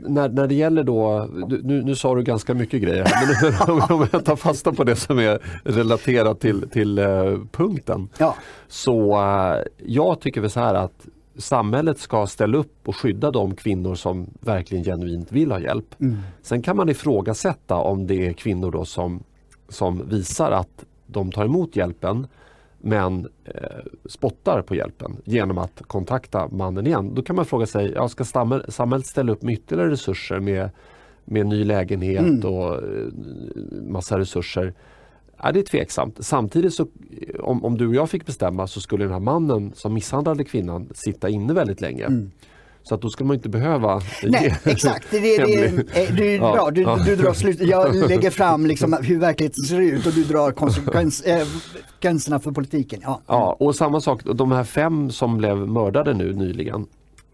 när, när det gäller då, nu, nu sa du ganska mycket grejer här, men om jag tar fasta på det som är relaterat till, till uh, punkten. Ja. Så uh, jag tycker väl så här att samhället ska ställa upp och skydda de kvinnor som verkligen genuint vill ha hjälp. Mm. Sen kan man ifrågasätta om det är kvinnor då som, som visar att de tar emot hjälpen men eh, spottar på hjälpen genom att kontakta mannen igen. Då kan man fråga sig, ja, ska samhället ställa upp med ytterligare resurser med, med ny lägenhet mm. och eh, massa resurser? Ja, det är tveksamt. Samtidigt så om, om du och jag fick bestämma så skulle den här mannen som misshandlade kvinnan sitta inne väldigt länge. Mm. Så att då ska man inte behöva Nej, exakt. Det, det, det, du, ja, bra. Du, ja. du drar slut. Jag lägger fram liksom hur verkligheten ser ut och du drar konsekvenserna för politiken. Ja. ja, och samma sak, de här fem som blev mördade nu nyligen.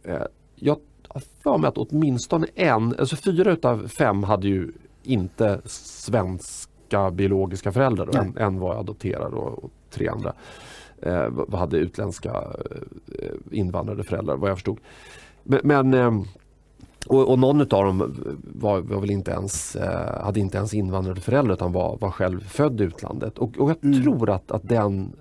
Eh, jag har för mig att åtminstone en, alltså fyra utav fem hade ju inte svenska biologiska föräldrar. En, en var adopterad och, och tre andra eh, hade utländska eh, invandrade föräldrar vad jag förstod. Men, men ehm, och, och, någon av dem var, var, väl inte ens, eh, hade inte ens invandrade föräldrar utan var, var själv född i utlandet. Och, och jag mm. tror att, att den,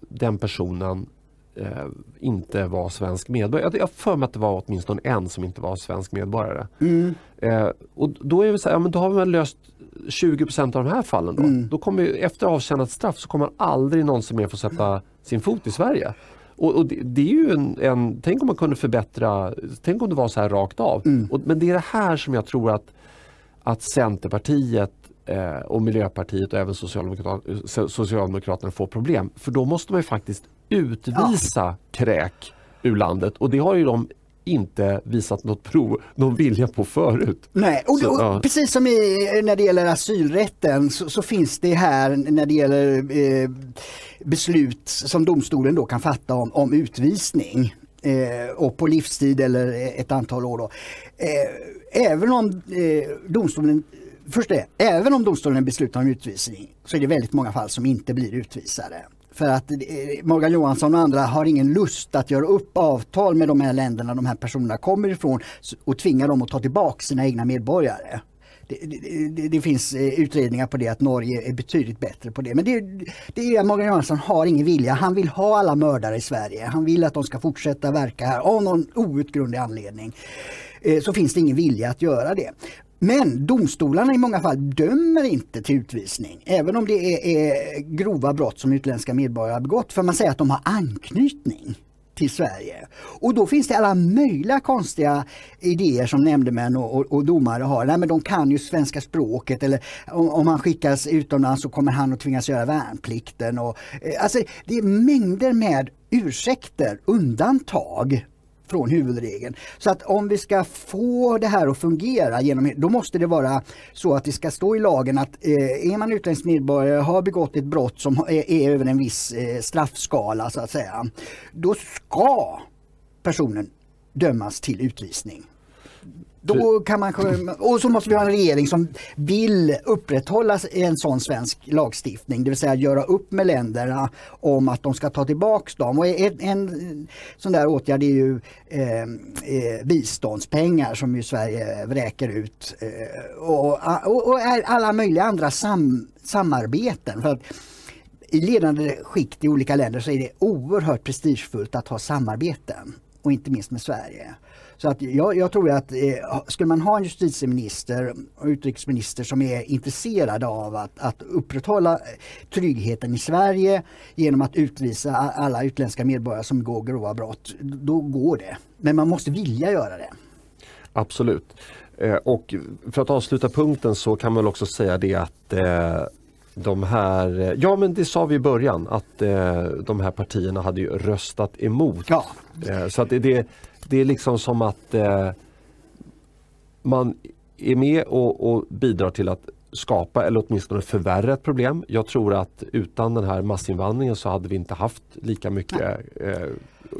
den personen eh, inte var svensk medborgare. Jag har för mig att det var åtminstone en som inte var svensk medborgare. Mm. Eh, och då är det så här, ja, men då har vi väl löst 20% av de här fallen. Då, mm. då kommer, efter avtjänat straff så kommer aldrig någon som mer få sätta sin fot i Sverige. Och, och det, det, är ju en, en, tänk om man kunde förbättra, tänk om det var så här rakt av. Mm. Och, men det är det här som jag tror att, att Centerpartiet eh, och Miljöpartiet och även Socialdemokrat, Socialdemokraterna får problem. För då måste man ju faktiskt utvisa ja. kräk ur landet och det har ju de inte visat något prov, någon vilja på förut. Nej, och, så, och ja. precis som i, när det gäller asylrätten så, så finns det här när det gäller eh, beslut som domstolen då kan fatta om, om utvisning eh, och på livstid eller ett antal år. Då. Eh, även om eh, domstolen först det, även om domstolen beslutar om utvisning så är det väldigt många fall som inte blir utvisade. För att eh, Morgan Johansson och andra har ingen lust att göra upp avtal med de här länderna de här personerna kommer ifrån och tvinga dem att ta tillbaka sina egna medborgare. Det, det, det, finns eh, utredningar på det att Norge är betydligt bättre på det. Men det, det är Morgan Johansson har ingen vilja. Han vill ha alla mördare i Sverige. Han vill att de ska fortsätta verka här av någon outgrundlig anledning. Eh, så finns det ingen vilja att göra det. Men domstolarna i många fall dömer inte till utvisning även om det är, är grova brott som utländska medborgare har begått för man säger att de har anknytning till Sverige. Och då finns det alla möjliga konstiga idéer som nämndemän och, och, och domare har. Nej, men de kan ju svenska språket eller om, om han skickas utomlands så kommer han att tvingas göra värnplikten. Och, eh, alltså, det är mängder med ursäkter, undantag från huvudregeln. Så att om vi ska få det här att fungera, genom, då måste det vara så att det ska stå i lagen att eh, är man utländsk medborgare har begått ett brott som är, är över en viss eh, straffskala så att säga, då ska personen dömas till utvisning. Då kan man, och så måste vi ha en regering som vill upprätthålla en sån svensk lagstiftning, det vill säga göra upp med länderna om att de ska ta tillbaks dem. Och en, en sån där åtgärd är ju eh, eh, biståndspengar som ju Sverige vräker ut eh, och, och, och, alla möjliga andra sam, samarbeten. För att, i ledande skikt i olika länder så är det oerhört prestigefullt att ha samarbeten och inte minst med Sverige. Så att jag, jag tror att eh, skulle man ha en justitieminister och utrikesminister som är intresserade av att, att upprätthålla eh, tryggheten i Sverige genom att utvisa alla utländska medborgare som begår grova brott, då går det. Men man måste vilja göra det. Absolut. Eh, och för att avsluta punkten så kan man också säga det att eh, de här, ja men det sa vi i början att eh, de här partierna hade ju röstat emot. Ja. Eh, så att det, det, det är liksom som att eh, man är med och, och, bidrar till att skapa eller åtminstone förvärra ett problem. Jag tror att utan den här massinvandringen så hade vi inte haft lika mycket eh,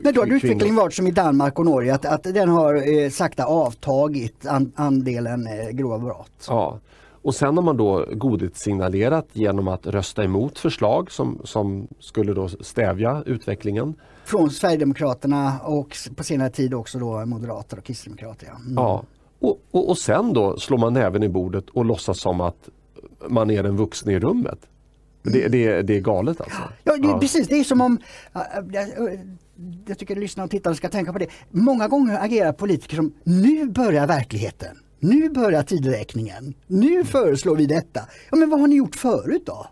men då har utvecklingen varit som i Danmark och Norge att, att den har eh, sakta avtagit an, andelen eh, grova brott. Ja. Och sen har man då godhetssignalerat genom att rösta emot förslag som, som skulle då stävja utvecklingen från Sverigedemokraterna och på senare tid också då Moderater och Kristdemokrater. Ja. Mm. ja. Och, och, och, sen då slår man näven i bordet och låtsas som att man är den vuxna i rummet. Det, det, det är galet alltså. Ja, det, ja. precis. Det är som om, jag tycker lyssnare och tittare ska tänka på det. Många gånger agerar politiker som, nu börjar verkligheten. Nu börjar tideräkningen. Nu föreslår vi detta. Ja, men vad har ni gjort förut då?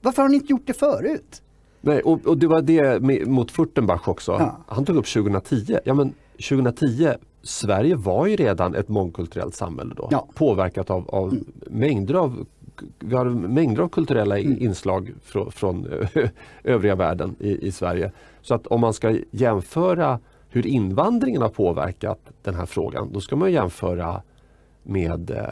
Varför har ni inte gjort det förut? Nej, och, och det var det med, mot Furtenbach också. Ja. Han tog upp 2010. Ja, men 2010, Sverige var ju redan ett mångkulturellt samhälle då. Ja. Påverkat av, av mm. mängder av vi har mängder av kulturella mm. inslag från, från övriga världen i, i, Sverige. Så att om man ska jämföra hur invandringen har påverkat den här frågan, då ska man jämföra med eh,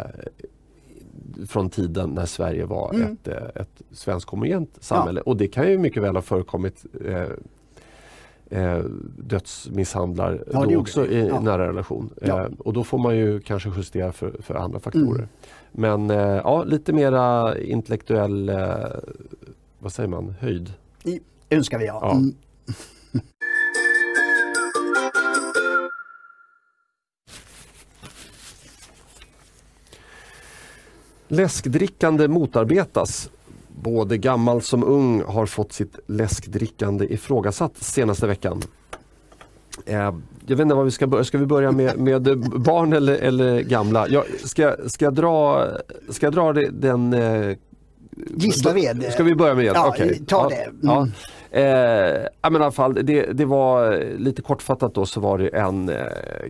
från tiden när Sverige var mm. ett, eh, ett svenskt homogent samhälle. Ja. Och det kan ju mycket väl ha förekommit eh, eh, dödsmisshandlar ja, då också i ja. nära relation. Ja. Eh, och då får man ju kanske justera för, för andra faktorer. Mm. Men eh, ja, lite mera intellektuell, eh, vad säger man, höjd. I, önskar vi ja. Mm. Läskdrickande motarbetas. Både gammal som ung har fått sitt läskdrickande ifrågasatt senaste veckan. Eh, jag vet inte vad vi ska börja, ska vi börja med, med barn eller, eller gamla? Jag, ska, ska, jag dra, ska jag dra den eh, Gislaved. Ska vi börja med det? Ja, okay. ta det. Mm. Ja. Eh, men i alla fall, det, det, var lite kortfattat då så var det en eh,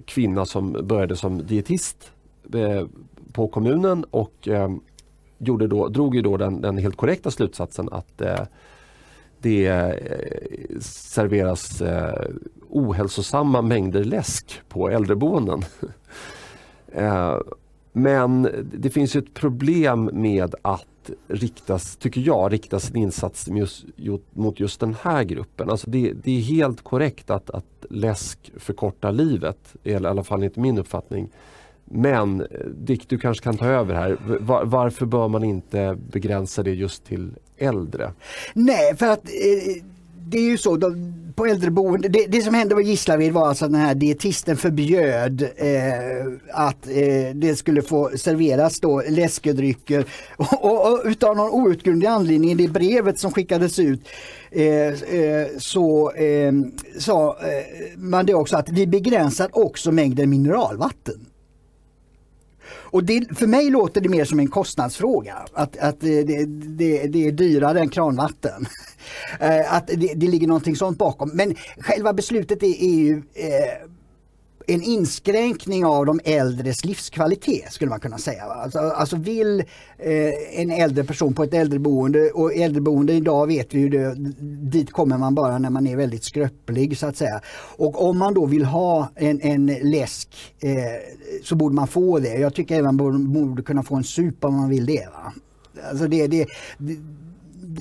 kvinna som började som dietist eh, på kommunen och eh, gjorde då, drog ju då den, den helt korrekta slutsatsen att eh, det eh, serveras eh, ohälsosamma mängder läsk på äldreboenden. eh, men det finns ett problem med att riktas, tycker jag, rikta sin insats just, mot just den här gruppen. Alltså det, det, är helt korrekt att, att läsk förkortar livet, i alla fall inte min uppfattning. Men eh, Dick, du kanske kan ta över här. Var, varför bör man inte begränsa det just till äldre? Nej, för att eh, det är ju så, de, på äldreboende, det, det som hände på Gislaved var alltså att den här dietisten förbjöd eh, att eh, det skulle få serveras då läskedrycker och, och, och utav någon outgrundlig anledning i det brevet som skickades ut eh, eh så eh, sa eh, man det också att vi begränsar också mängden mineralvatten. Och det, för mig låter det mer som en kostnadsfråga, att, att det, det, det är dyrare än kranvatten. Eh, att det, det ligger någonting sånt bakom. Men själva beslutet är, är ju eh, en inskränkning av de äldres livskvalitet skulle man kunna säga. Alltså, alltså vill eh, en äldre person på ett äldreboende och äldreboende idag vet vi ju det, dit kommer man bara när man är väldigt skröplig så att säga. Och om man då vill ha en, en läsk eh, så borde man få det. Jag tycker även man borde, borde kunna få en sup om man vill det. Va? Alltså det, det, det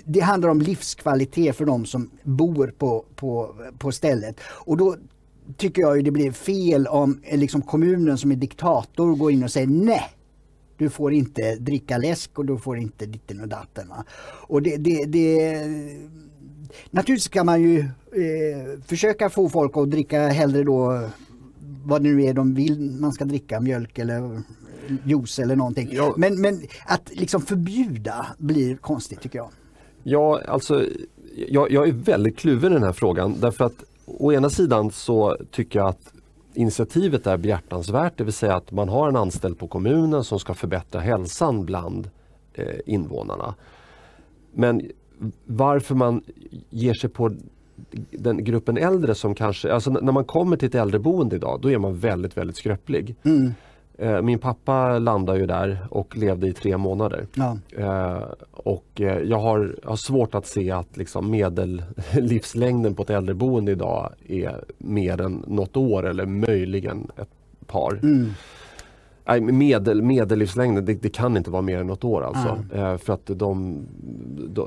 det handlar om livskvalitet för de som bor på, på, på stället. Och då tycker jag det blir fel om eh, liksom kommunen som är diktator går in och säger nej. Du får inte dricka läsk och du får inte ditten och datten. Va? Och det, det, det, naturligtvis kan man ju eh, försöka få folk att dricka hellre då vad det nu är de vill man ska dricka, mjölk eller juice eller någonting. Ja. Men, men att liksom förbjuda blir konstigt tycker jag. Ja, alltså jag, jag är väldigt kluven i den här frågan därför att å ena sidan så tycker jag att initiativet är behjärtansvärt, det vill säga att man har en anställd på kommunen som ska förbättra hälsan bland eh, invånarna. Men varför man ger sig på den gruppen äldre som kanske, alltså när man kommer till ett äldreboende idag då är man väldigt väldigt skröplig. Mm. Eh, min pappa landade ju där och levde i tre månader. Ja. Eh, och eh, jag har, har, svårt att se att liksom medellivslängden på ett äldreboende idag är mer än något år eller möjligen ett par. Mm. Nej, medel, medellivslängden, det, det, kan inte vara mer än något år alltså. Mm. för att de,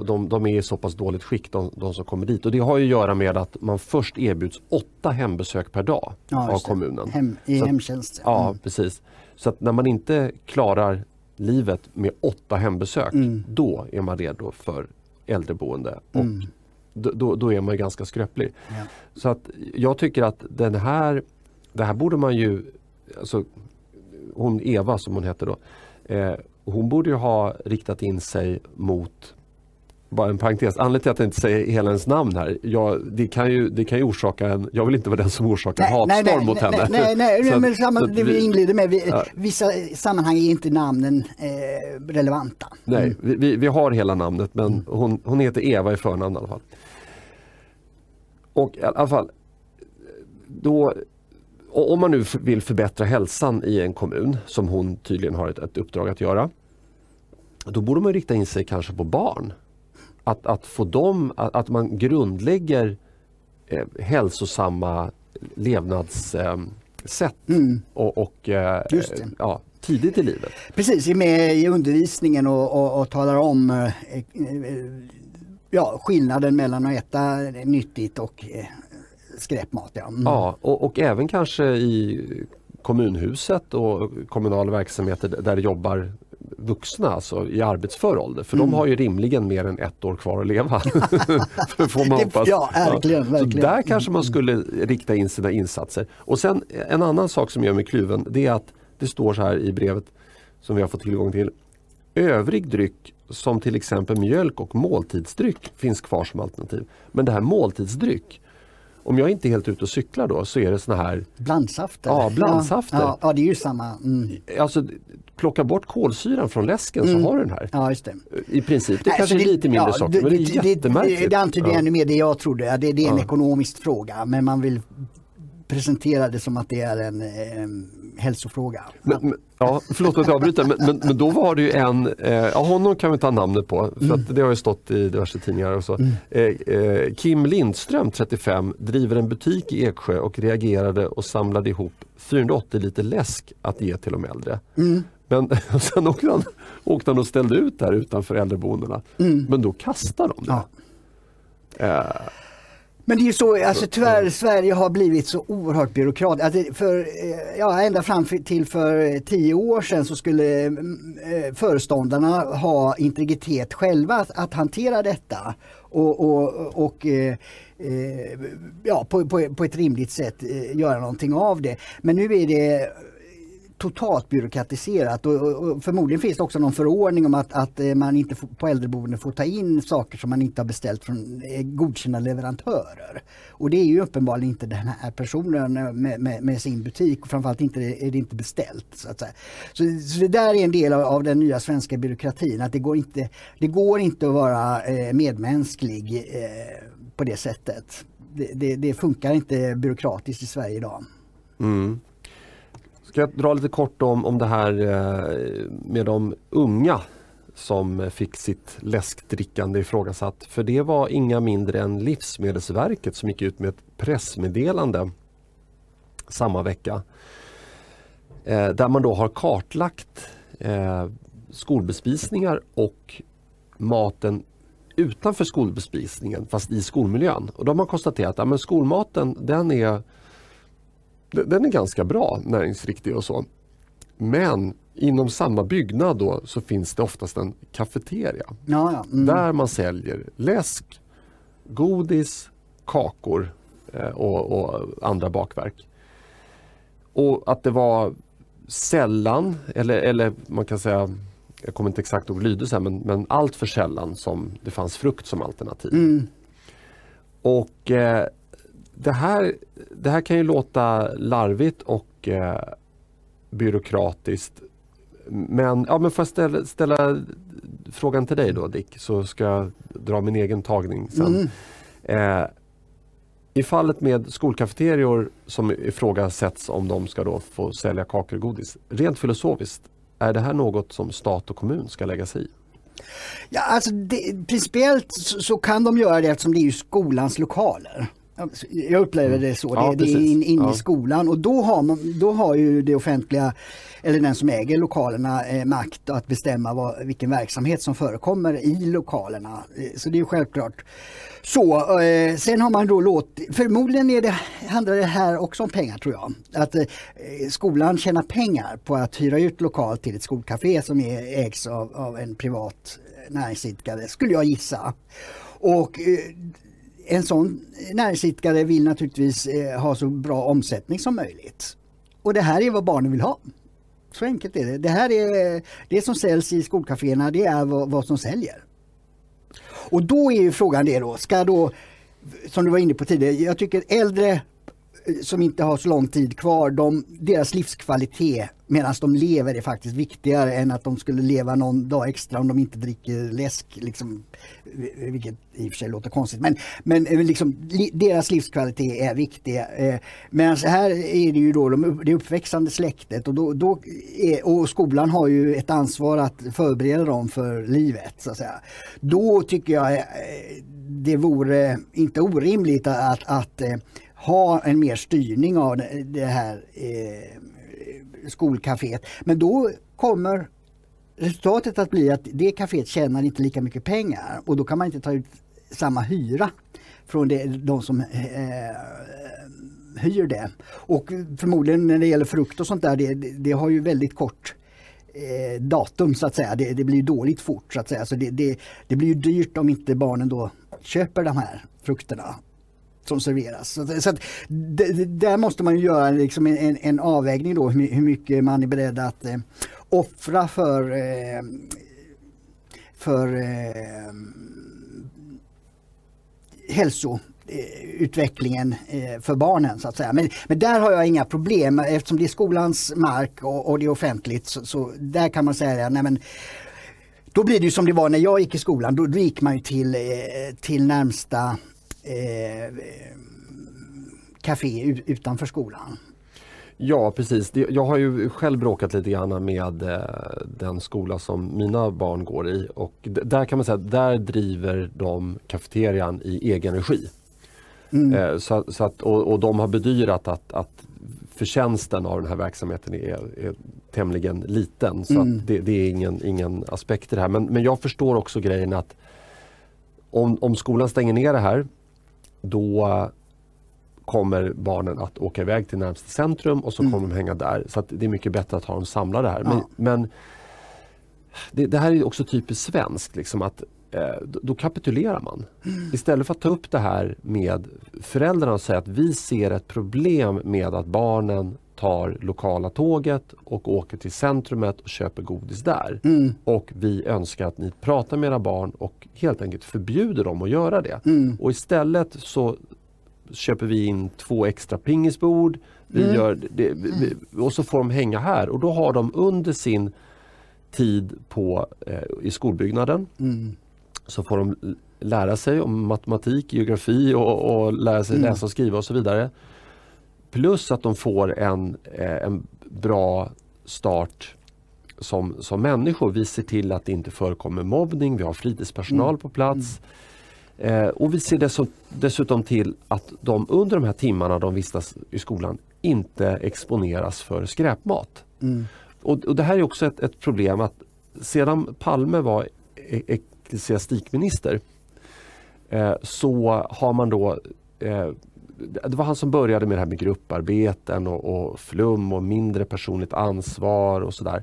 de, de, är i så pass dåligt skick de, de, som kommer dit. Och det har ju att göra med att man först erbjuds åtta hembesök per dag ja, av kommunen. Hem, I så hemtjänst. Ja, mm. precis. Så att när man inte klarar livet med åtta hembesök, mm. då är man redo för äldreboende. Och mm. då, då, är man ganska skröplig. Ja. Så att jag tycker att den här, det här borde man ju, alltså, hon Eva som hon heter då, eh, hon borde ju ha riktat in sig mot bara en parentes, anledningen till att jag inte säger hela hennes namn här, jag, det, kan ju, det kan ju orsaka en, jag vill inte vara den som orsakar nej, hatstorm nej, nej, mot nej, henne. Nej, nej, nej men samma, det vi inledde med, vi, ja. vissa sammanhang är inte namnen eh, relevanta. Nej, mm. vi, vi, har hela namnet men mm. hon, hon heter Eva i förnamn i alla fall. Och i alla fall, då, om man nu vill förbättra hälsan i en kommun, som hon tydligen har ett, ett uppdrag att göra, då borde man rikta in sig kanske på barn att, att få dem, att, att man grundlägger eh, hälsosamma levnadssätt eh, mm. och, och eh, ja, tidigt i livet. Precis, är med i undervisningen och, och, och talar om eh, eh, ja, skillnaden mellan att äta nyttigt och eh, skräpmat. Ja, mm. ja och, och även kanske i kommunhuset och kommunala verksamheter där det jobbar vuxna, alltså i arbetsför ålder. För mm. de har ju rimligen mer än ett år kvar att leva. får man hoppas. Ja, verkligen, ja. verkligen. Så där kanske man skulle rikta in sina insatser. Och sen en annan sak som gör mig kluven det är att det står så här i brevet som vi har fått tillgång till. Övrig dryck som till exempel mjölk och måltidsdryck finns kvar som alternativ. Men det här måltidsdryck om jag inte är helt ute och cyklar då så är det såna här Blandsafter? Ja, blandsafter. Ja, ja, det är ju samma. Mm. Alltså, plocka bort kolsyran från läsken mm. så har du den här. Ja, just det. I princip. Det Nej, kanske är lite mindre ja, sak, men det är jättemärkligt. Det, det antyder ja. ännu mer det jag trodde. Det, det är en ja. ekonomisk fråga men man vill presentera det som att det är en eh, hälsofråga. Men, men, ja, förlåt att jag avbryter men, men, men, då var det ju en, eh, ja honom kan vi ta namnet på för mm. det har ju stått i diverse tidningar och så. Mm. Eh, eh, Kim Lindström 35 driver en butik i Eksjö och reagerade och samlade ihop 480 liter läsk att ge till de äldre. Mm. Men sen åkte han, åkte han och ställde ut där utanför äldreboendena. Mm. Men då kastade de det. Ja. Eh, Men det är ju så, alltså tyvärr Sverige har blivit så oerhört byråkratiskt. Alltså för, eh, ja, ända fram till för tio år sedan så skulle eh, föreståndarna ha integritet själva att, att hantera detta. Och, och, och eh, ja, på, på, på ett rimligt sätt göra någonting av det. Men nu är det totalt byråkratiserat och, och, förmodligen finns det också någon förordning om att, att eh, man inte får, på äldreboende får ta in saker som man inte har beställt från eh, godkända leverantörer. Och det är ju uppenbarligen inte den här personen eh, med, med, med sin butik och framförallt inte, är det inte beställt. Så, att säga. Så, så det där är en del av, av, den nya svenska byråkratin, att det går inte, det går inte att vara eh, medmänsklig eh, på det sättet. Det, det, det, funkar inte byråkratiskt i Sverige idag. Mm. Ska jag dra lite kort om, om det här eh, med de unga som fick sitt läskdrickande ifrågasatt. För det var inga mindre än Livsmedelsverket som gick ut med ett pressmeddelande samma vecka. Eh, där man då har kartlagt eh, skolbespisningar och maten utanför skolbespisningen fast i skolmiljön. Och då har man konstaterat att ja, skolmaten den är den är ganska bra, näringsriktig och så. Men inom samma byggnad då så finns det oftast en kafeteria. Ja, ja. Mm. Där man säljer läsk, godis, kakor eh, och, och, andra bakverk. Och att det var sällan, eller, eller man kan säga, jag kommer inte exakt ihåg lydelsen, men, men allt för sällan som det fanns frukt som alternativ. Mm. Och eh, det, här, det här kan ju låta larvigt och eh, byråkratiskt. Men, ja, men får jag ställa, ställa, frågan till dig då Dick så ska jag dra min egen tagning sen. Mm. Eh, I fallet med skolkafeterior som ifrågasätts om de ska då få sälja kakor och godis. Rent filosofiskt, är det här något som stat och kommun ska lägga sig i? Ja, alltså det, principiellt så, så, kan de göra det eftersom det är skolans lokaler. Jag upplever det så. Ja, det, det, är in, in ja. i skolan och då har, man, då har ju det offentliga eller den som äger lokalerna eh, makt att bestämma vad, vilken verksamhet som förekommer i lokalerna. Eh, så det är självklart så. Eh, sen har man då låtit, förmodligen är det, handlar det här också om pengar tror jag. Att eh, skolan tjänar pengar på att hyra ut lokal till ett skolcafé som är, ägs av, av en privat näringsidkare skulle jag gissa. Och eh, en sån näringsidkare vill naturligtvis eh, ha så bra omsättning som möjligt. Och det här är vad barnen vill ha. Så enkelt är det. Det här är det som säljs i skolcaféerna, det är vad, vad som säljer. Och då är ju frågan det då, ska då, som du var inne på tidigare, jag tycker äldre som inte har så lång tid kvar, de, deras livskvalitet medan de lever är faktiskt viktigare än att de skulle leva någon dag extra om de inte dricker läsk. Liksom, vilket i och för sig låter konstigt. Men, men eh, liksom, li, deras livskvalitet är viktig. Eh, medan här är det ju då de, det uppväxande släktet och, då, då är, och skolan har ju ett ansvar att förbereda dem för livet. Så att säga. Då tycker jag eh, det vore inte orimligt att, att eh, ha en mer styrning av det här eh, skolcaféet. Men då kommer resultatet att bli att det kaféet tjänar inte lika mycket pengar och då kan man inte ta ut samma hyra från det, de som eh, hyr det. Och förmodligen när det gäller frukt och sånt där, det, det har ju väldigt kort eh, datum så att säga. Det, det, blir dåligt fort så att säga. Så det, det, det blir ju dyrt om inte barnen då köper de här frukterna som serveras. Så, så att, där måste man göra liksom en, en, avvägning då hur, mycket man är beredd att eh, offra för, eh, för eh, hälsoutvecklingen eh, utvecklingen eh, för barnen så att säga. Men, men där har jag inga problem eftersom det är skolans mark och, och det är offentligt så, så, där kan man säga nej men då blir det ju som det var när jag gick i skolan. Då, då gick man till, eh, till närmsta eh, café utanför skolan. Ja precis. Jag har ju själv bråkat lite grann med eh, den skola som mina barn går i och där kan man säga att där driver de kafeterian i egen regi. Mm. Eh, så, så, att, och, och, de har bedyrat att, att förtjänsten av den här verksamheten är, är tämligen liten. Så mm. det, det, är ingen, ingen aspekt i det här. Men, men jag förstår också grejen att om, om skolan stänger ner det här då kommer barnen att åka iväg till närmaste centrum och så Mm. kommer de hänga där. Så det är mycket bättre att ha dem samlade här. Ja. Men, men det, det här är också typiskt svenskt. Liksom att, eh, då, då kapitulerar man. Mm. Istället för att ta upp det här med föräldrarna och säga att vi ser ett problem med att barnen tar lokala tåget och åker till centrumet och köper godis där. Mm. Och vi önskar att ni pratar med era barn och helt enkelt förbjuder dem att göra det. Mm. Och istället så köper vi in två extra pingisbord. Vi Mm. gör det, vi, och så får de hänga här och då har de under sin tid på, eh, i skolbyggnaden Mm. så får de lära sig om matematik, geografi och, och lära sig Mm. läsa och skriva och så vidare. Plus att de får en, eh, en bra start som, som människor. Vi ser till att det inte förekommer mobbning, vi har fritidspersonal Mm. på plats. Eh, och vi ser dessutom, dessutom till att de under de här timmarna de vistas i skolan inte exponeras för skräpmat. Mm. Och, och det här är också ett, ett problem att sedan Palme var e- ecklesiastikminister eh, så har man då eh, det var han som började med det här med grupparbeten och, och flum och mindre personligt ansvar och sådär.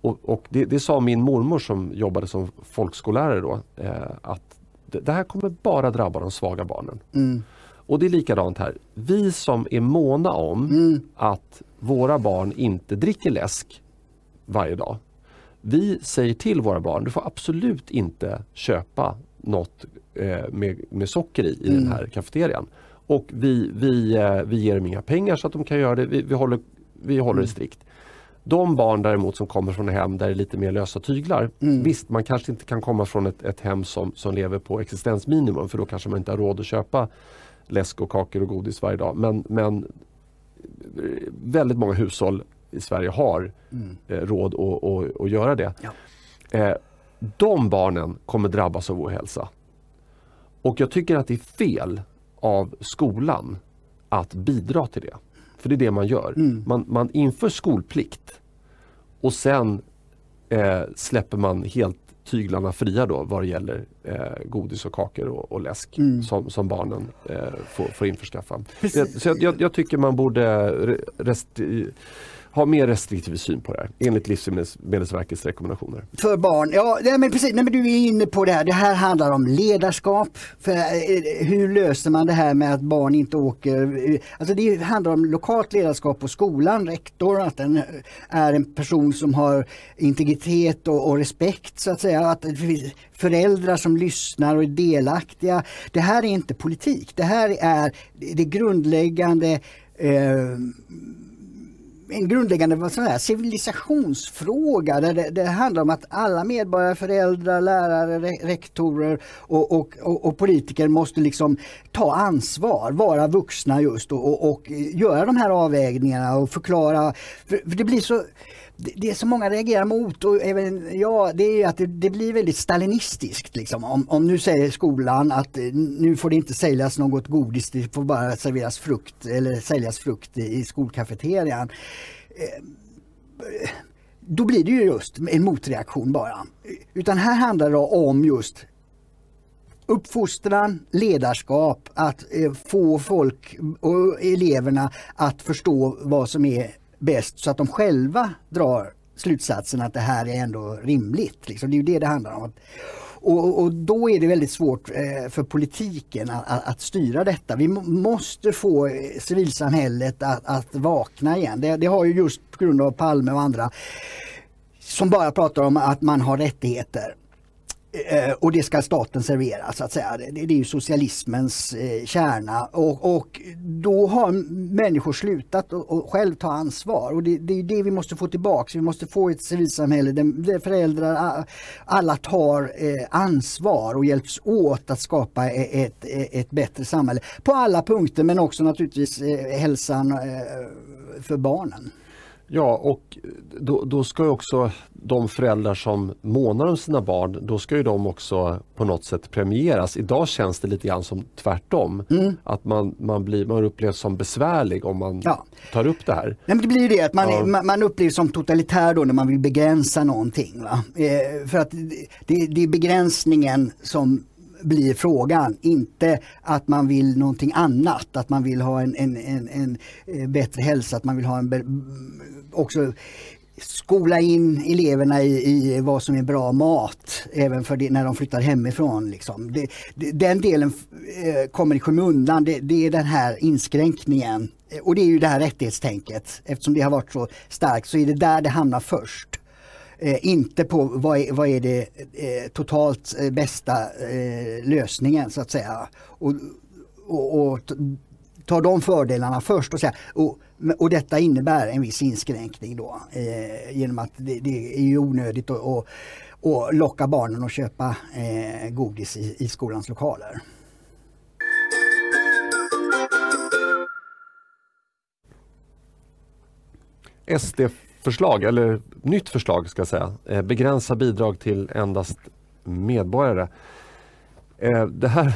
Och, och det, det sa min mormor som jobbade som folkskollärare då eh, att det, här kommer bara drabba de svaga barnen. Mm. Och det är likadant här. Vi som är måna om Mm. att våra barn inte dricker läsk varje dag. Vi säger till våra barn, du får absolut inte köpa något eh, med, med socker i, i Mm. den här kafeterian. Och vi, vi, eh, vi ger dem inga pengar så att de kan göra det. Vi, vi håller, vi håller Mm. det strikt. De barn däremot som kommer från hem där det är lite mer lösa tyglar. Mm. Visst, man kanske inte kan komma från ett, ett hem som, som lever på existensminimum för då kanske man inte har råd att köpa läsk och kakor och godis varje dag. Men, men eh, väldigt många hushåll i Sverige har Mm. eh, råd att, att, att göra det. Ja. Eh, de barnen kommer drabbas av ohälsa. Och jag tycker att det är fel av skolan att bidra till det. För det är det man gör. Mm. Man, man inför skolplikt och sen eh, släpper man helt tyglarna fria då vad det gäller eh, godis och kakor och, och läsk Mm. som, som barnen eh, får, får införskaffa. Precis. Jag, så jag, jag, jag tycker man borde re- restri- ha mer restriktiv syn på det här enligt Livsmedelsverkets rekommendationer. För barn, ja nej, men precis, nej, men du är inne på det här. Det här handlar om ledarskap. För, eh, eh, hur löser man det här med att barn inte åker? Eh, alltså det handlar om lokalt ledarskap på skolan, rektor, att den är en person som har integritet och, och respekt så att säga. Att det finns föräldrar som lyssnar och är delaktiga. Det här är inte politik. Det här är det grundläggande eh, en grundläggande vad ska civilisationsfråga där det, det handlar om att alla medborgare, föräldrar, lärare, rektorer och, och, och, och politiker måste liksom ta ansvar, vara vuxna just och, och, och göra de här avvägningarna och förklara. För, för det blir så det, det som många reagerar mot och även jag, det är att det, det blir väldigt stalinistiskt. Liksom. Om, om nu säger skolan att eh, nu får det inte säljas något godis, det får bara serveras frukt eller säljas frukt i, skolkafeterian. Eh, då blir det ju just en motreaktion bara. Utan här handlar det om just uppfostran, ledarskap, att eh, få folk och eleverna att förstå vad som är bäst så att de själva drar slutsatsen att det här är ändå rimligt. Liksom. Det är ju det det handlar om. Och, och då är det väldigt svårt eh, för politiken att, att, styra detta. Vi måste få eh, civilsamhället att, att vakna igen. Det, det har ju just på grund av Palme och andra som bara pratar om att man har rättigheter. Eh, och det ska staten servera så att säga. Det, det är ju socialismens eh, kärna och, och då har människor slutat och, och själv ta ansvar och det, det är det vi måste få tillbaks. Vi måste få ett civilsamhälle där, föräldrar, alla tar eh, ansvar och hjälps åt att skapa e-, ett, ett, ett bättre samhälle. På alla punkter men också naturligtvis eh, hälsan eh, för barnen. Ja, och då, då ska ju också de föräldrar som månar om sina barn, då ska ju de också på något sätt premieras. Idag känns det lite grann som tvärtom. Att man, man, blir, man upplevs som besvärlig om man Ja. tar upp det här. Nej, men det blir ju det att man, Ja. man, man upplevs som totalitär då när man vill begränsa någonting. Va? Eh, för att det, det är begränsningen som blir frågan. Inte att man vill någonting annat, att man vill ha en, en, en, en eh, bättre hälsa, att man vill ha en också skola in eleverna i, i vad som är bra mat även för det, när de flyttar hemifrån. Liksom. Det, det, den delen eh, kommer i skymundan, det, det är den här inskränkningen. Och det är ju det här rättighetstänket. Eftersom det har varit så starkt så är det där det hamnar först. Eh, inte på vad är, vad är det eh, totalt eh, bästa eh, lösningen så att säga. Och, och, och ta de fördelarna först och säga och, och detta innebär en viss inskränkning då eh, genom att det, det, är ju onödigt att och, och locka barnen att köpa eh, godis i, i skolans lokaler. SD-förslag, eller nytt förslag ska jag säga, eh, begränsa bidrag till endast medborgare. Eh, det här,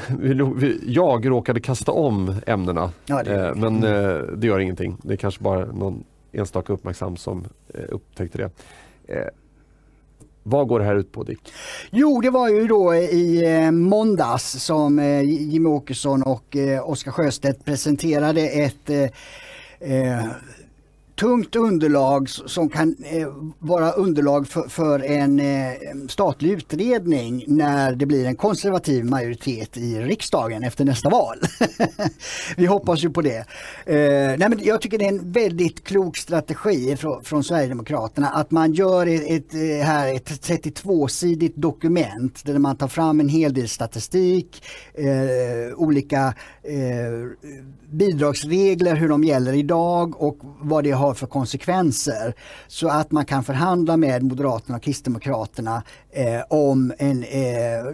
jag råkade kasta om ämnena ja, det eh, men eh, det gör ingenting. Det är kanske bara någon enstaka uppmärksam som upptäckte det. Vad går det här ut på Dick? Jo, det var ju då i måndags som Jimmie Åkesson och Oskar Sjöstedt presenterade ett tungt underlag som kan eh, vara underlag för, för en eh, statlig utredning när det blir en konservativ majoritet i riksdagen efter nästa val. Vi hoppas ju på det. Eh, nej men jag tycker det är en väldigt klok strategi från, från Sverigedemokraterna att man gör ett, ett, eh, här ett 32-sidigt dokument där man tar fram en hel del statistik, eh, olika eh, bidragsregler, hur de gäller idag och vad det har för konsekvenser. Så att man kan förhandla med Moderaterna och Kristdemokraterna eh, om en, eh,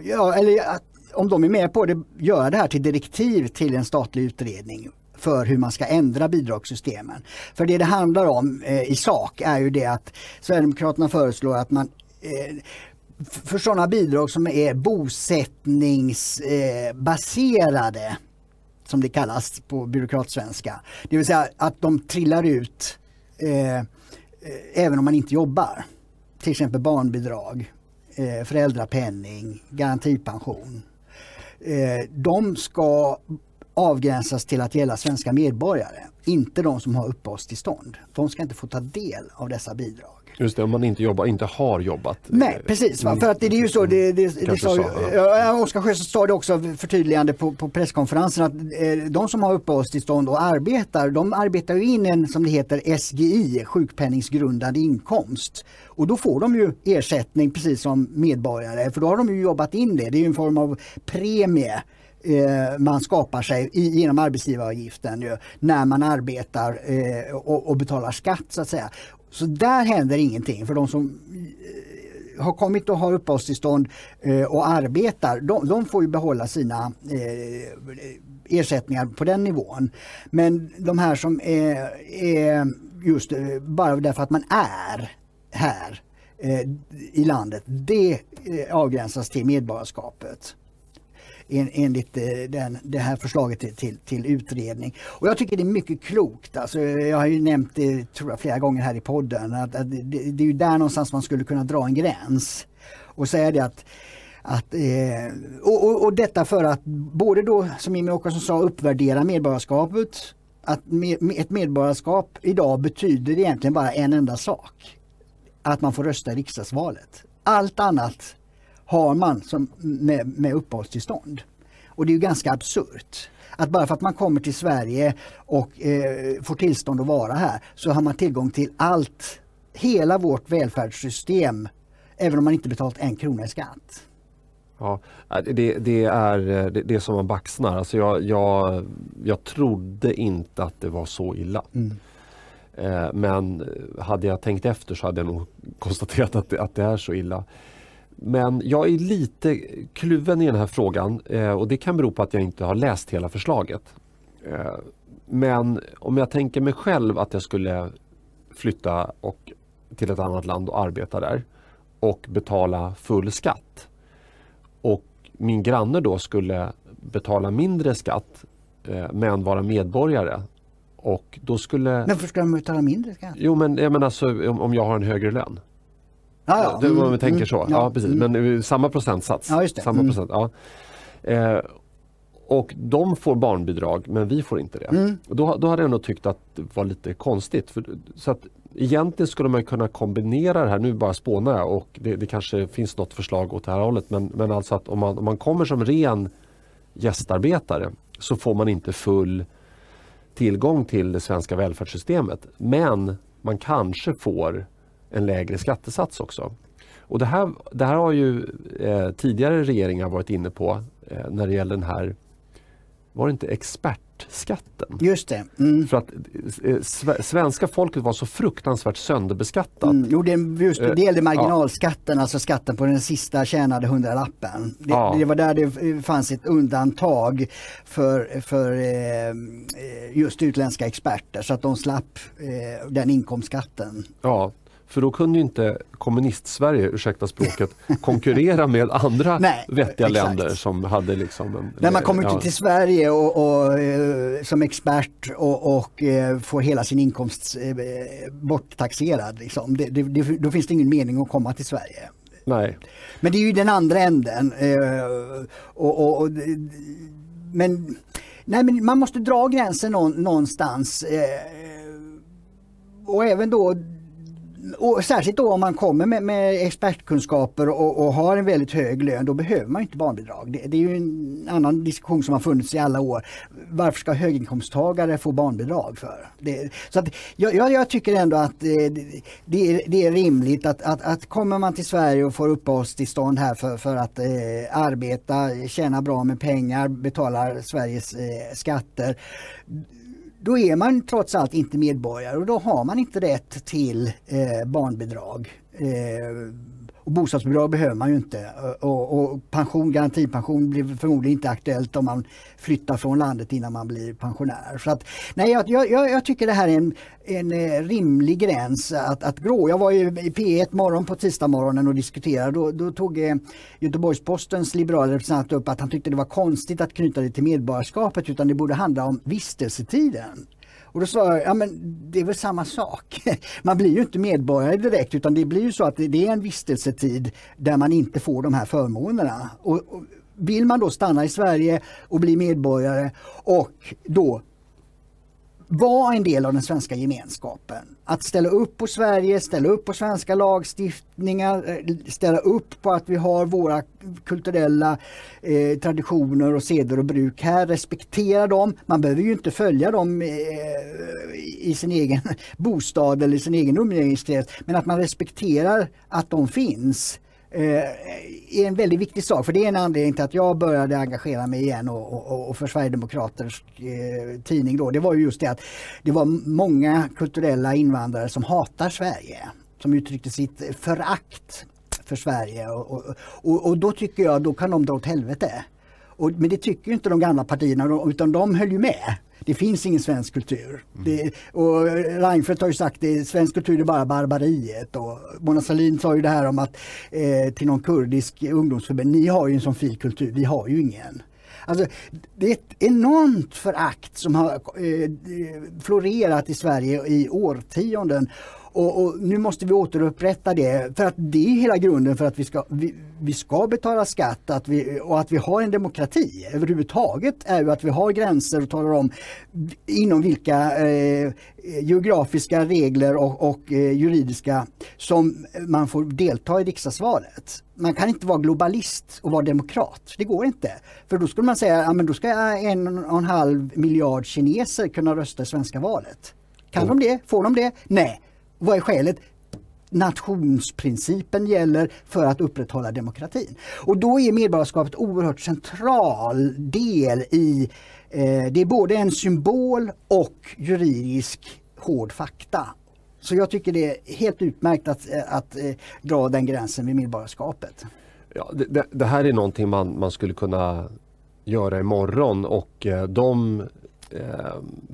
ja, eller att, om de är med på det, göra det här till direktiv till en statlig utredning för hur man ska ändra bidragssystemen. För det det handlar om eh, i sak är ju det att Sverigedemokraterna föreslår att man eh, för sådana bidrag som är bosättningsbaserade eh, som det kallas på byråkratsvenska. Det vill säga att de trillar ut eh, eh, även om man inte jobbar. Till exempel barnbidrag, eh, föräldrapenning, garantipension. Eh, de ska avgränsas till att gälla svenska medborgare, inte de som har uppehållstillstånd. De ska inte få ta del av dessa bidrag. Just det, om man inte jobbar, inte har jobbat. Nej precis, va? för att det, är ju så, det, det, det sa, ja. Oskar Sjöstedt sa det också förtydligande på, på presskonferensen att eh, de som har uppehållstillstånd och arbetar, de arbetar ju in en som det heter SGI, sjukpenningsgrundande inkomst. Och då får de ju ersättning precis som medborgare, för då har de ju jobbat in det. Det är en form av premie eh, man skapar sig genom arbetsgivaravgiften ju, när man arbetar eh, och, betalar skatt så att säga. Så där händer ingenting för de som eh, har kommit och har uppehållstillstånd eh, och arbetar, de, de, får ju behålla sina eh, ersättningar på den nivån. Men de här som är, är just eh, bara därför att man är här i landet, det avgränsas till medborgarskapet en, enligt eh, den, det här förslaget till, till, till, utredning. Och jag tycker det är mycket klokt. Alltså, jag har ju nämnt det tror jag, flera gånger här i podden. Att, att det, det, är ju där någonstans man skulle kunna dra en gräns och säga det att att, eh, och, och, och, detta för att både då, som Jimmie Åkesson sa, uppvärdera medborgarskapet. Att med, ett medborgarskap idag betyder egentligen bara en enda sak. Att man får rösta i riksdagsvalet. Allt annat har man som, med, med uppehållstillstånd. Och det är ju ganska absurt. Att bara för att man kommer till Sverige och eh, får tillstånd att vara här så har man tillgång till allt, hela vårt välfärdssystem även om man inte betalt en krona i skatt. Ja, det, det är det, det, är som man baxnar. Alltså jag, jag, jag trodde inte att det var så illa. Mm. Eh, men hade jag tänkt efter så hade jag nog konstaterat att det, att det är så illa. Men jag är lite kluven i den här frågan eh, och det kan bero på att jag inte har läst hela förslaget. Eh, men om jag tänker mig själv att jag skulle flytta och, till ett annat land och arbeta där och betala full skatt. Och min granne då skulle betala mindre skatt eh, men vara medborgare. Och då skulle... Men varför ska de betala mindre skatt? Jo men jag menar om, om jag har en högre lön. Ja, ja. Det, om man tänker så. Mm, ja, precis. Mm. Men samma procentsats. Ja, just det. Samma mm. procent, ja. Eh, och de får barnbidrag men vi får inte det. Mm. Då, då hade jag nog tyckt att det var lite konstigt. För, så att egentligen skulle man kunna kombinera det här, nu bara spånar jag och det, det kanske finns något förslag åt det här hållet. Men, men alltså att om man, om man kommer som ren gästarbetare så får man inte full tillgång till det svenska välfärdssystemet. Men man kanske får en lägre skattesats också. Och det här, det här har ju eh, tidigare regeringar varit inne på eh, när det gäller den här, var det inte expertskatten? Just det. Mm. För att eh, sve- svenska folket var så fruktansvärt sönderbeskattat. Mm, jo, det, just, Eh, det gällde marginalskatten, alltså skatten på den sista tjänade hundralappen. Det, Ja. det var där det fanns ett undantag för, för eh, just utländska experter så att de slapp eh, den inkomstskatten. Ja, för då kunde ju inte kommunist-Sverige, ursäkta språket, konkurrera med andra Nej, vettiga exakt. länder som hade liksom en, När man kommer ja, till Sverige och, och, eh, som expert och, och eh, får hela sin inkomst eh, borttaxerad, liksom. det, det, då finns det ingen mening att komma till Sverige. Nej, Men det är ju den andra änden. Och, och, men, nej, men man måste dra gränsen någon, någonstans. Eh, och även då och särskilt då om man kommer med, med expertkunskaper och, och har en väldigt hög lön, då behöver man inte barnbidrag. Det, det är ju en annan diskussion som har funnits i alla år. Varför ska höginkomsttagare få barnbidrag för? Det, så att jag, jag, tycker ändå att eh, det, det, är, det är rimligt att, att, att kommer man till Sverige och får uppehållstillstånd här för, för att eh, arbeta, tjäna bra med pengar, betalar Sveriges eh, skatter då är man trots allt inte medborgare och då har man inte rätt till eh, barnbidrag. Eh, och bostadsbidrag behöver man ju inte eh, och, och pension, garantipension blir förmodligen inte aktuellt om man flyttar från landet innan man blir pensionär. Så att, nej, jag, jag, jag tycker det här är en, en eh, rimlig gräns att, att grå. Jag var ju i P1 morgon på tisdagsmorgonen och diskuterade. Då, då tog eh, Göteborgs-Postens liberala representant upp att han tyckte det var konstigt att knyta det till medborgarskapet utan det borde handla om vistelsetiden. Och då sa jag, ja men det är väl samma sak. Man blir ju inte medborgare direkt utan det blir ju så att det är en vistelsetid där man inte får de här förmånerna. Och, och vill man då stanna i Sverige och bli medborgare och då vara en del av den svenska gemenskapen. Att ställa upp på Sverige, ställa upp på svenska lagstiftningar, eh, ställa upp på att vi har våra kulturella eh, traditioner och seder och bruk här, respektera dem. Man behöver ju inte följa dem eh, i sin egen bostad eller i sin egen umgängeskrets, men att man respekterar att de finns eh, Eh, är en väldigt viktig sak. För det är en anledning till att jag började engagera mig igen och, och, och för Sverigedemokraters eh, tidning då. Det var ju just det att det var många kulturella invandrare som hatar Sverige. Som uttryckte sitt förakt för Sverige och, och, och, och då tycker jag då kan de dra åt helvete. Och, men det tycker ju inte de gamla partierna utan de höll ju med. Det finns ingen svensk kultur. Det, och Reinfeldt har ju sagt att svensk kultur är bara barbariet. Och Mona Sahlin sa ju det här om att eh, till någon kurdisk ungdomsförbund, ni har ju en sån fin kultur, vi har ju ingen. Alltså, det är ett enormt förakt som har eh, florerat i Sverige i årtionden. Och, och, nu måste vi återupprätta det för att det är hela grunden för att vi ska, vi, vi ska betala skatt att vi, och att vi har en demokrati överhuvudtaget är ju att vi har gränser och talar om inom vilka eh, geografiska regler och, och eh, juridiska som man får delta i riksdagsvalet. Man kan inte vara globalist och vara demokrat. Det går inte. För då skulle man säga att ja, då ska en och en halv miljard kineser kunna rösta i svenska valet. Kan mm. de det? Får de det? Nej. Vad är skälet? Nationsprincipen gäller för att upprätthålla demokratin. Och då är medborgarskapet oerhört central del i, eh, det är både en symbol och juridisk hård fakta. Så jag tycker det är helt utmärkt att, eh, att, att dra den gränsen vid medborgarskapet. Ja, det, det, här är någonting man, man skulle kunna göra imorgon och eh, de eh,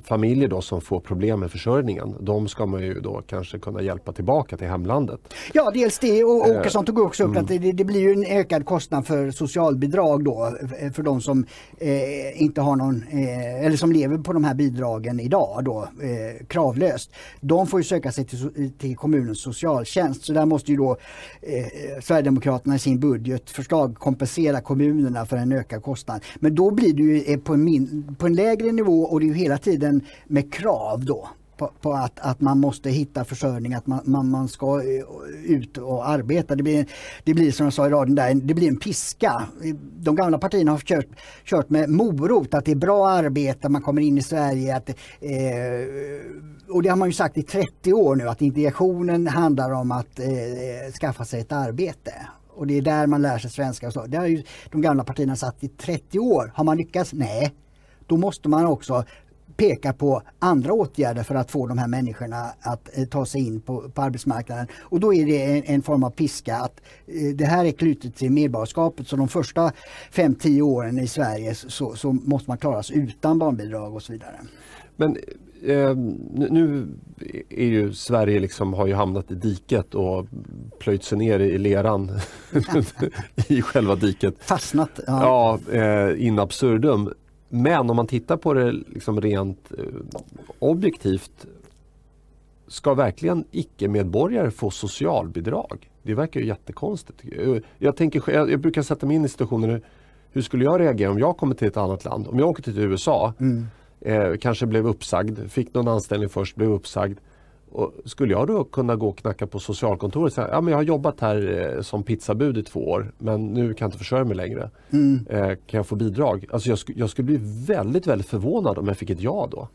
familjer då som får problem med försörjningen, de ska man ju då kanske kunna hjälpa tillbaka till hemlandet. Ja, dels det och eh, Åkesson tog också upp mm. att det, det, blir ju en ökad kostnad för socialbidrag då för de som eh, inte har någon, eh, eller som lever på de här bidragen idag då, eh, kravlöst. De får ju söka sig till, till kommunens socialtjänst så där måste ju då eh, Sverigedemokraterna i sin budgetförslag kompensera kommunerna för en ökad kostnad. Men då blir det ju på en, min, på en lägre nivå och det är ju hela tiden med krav då på, på, att, att man måste hitta försörjning, att man, man, man ska eh, ut och arbeta. Det blir, det blir som jag sa i radion där, det blir en piska. De gamla partierna har kört, kört med morot, att det är bra arbete, man kommer in i Sverige. Att, eh, och det har man ju sagt i 30 år nu, att integrationen handlar om att eh, skaffa sig ett arbete och det är där man lär sig svenska. Och så. Det har ju de gamla partierna satt i 30 år. Har man lyckats? Nej. Då måste man också peka på andra åtgärder för att få de här människorna att eh, ta sig in på, på arbetsmarknaden. Och då är det en, en form av piska att eh, det här är knutet till medborgarskapet så de första 5-10 åren i Sverige så, så, måste man klara sig utan barnbidrag och så vidare. Men eh, nu är ju Sverige liksom, har ju hamnat i diket och plöjt sig ner i leran i själva diket. Fastnat. Ja, ja eh, in absurdum. Men om man tittar på det liksom rent eh, objektivt Ska verkligen icke-medborgare få socialbidrag? Det verkar ju jättekonstigt. Jag, tänker, jag, brukar sätta mig in i situationer hur skulle jag reagera om jag kommer till ett annat land? Om jag åker till USA, mm. eh, kanske blev uppsagd, fick någon anställning först, blev uppsagd. Och skulle jag då kunna gå och knacka på socialkontoret och säga ja, men jag har jobbat här eh, som pizzabud i två år men nu kan jag inte försörja mig längre. Mm. Eh, kan jag få bidrag? Alltså jag, sk jag skulle bli väldigt, väldigt förvånad om jag fick ett ja då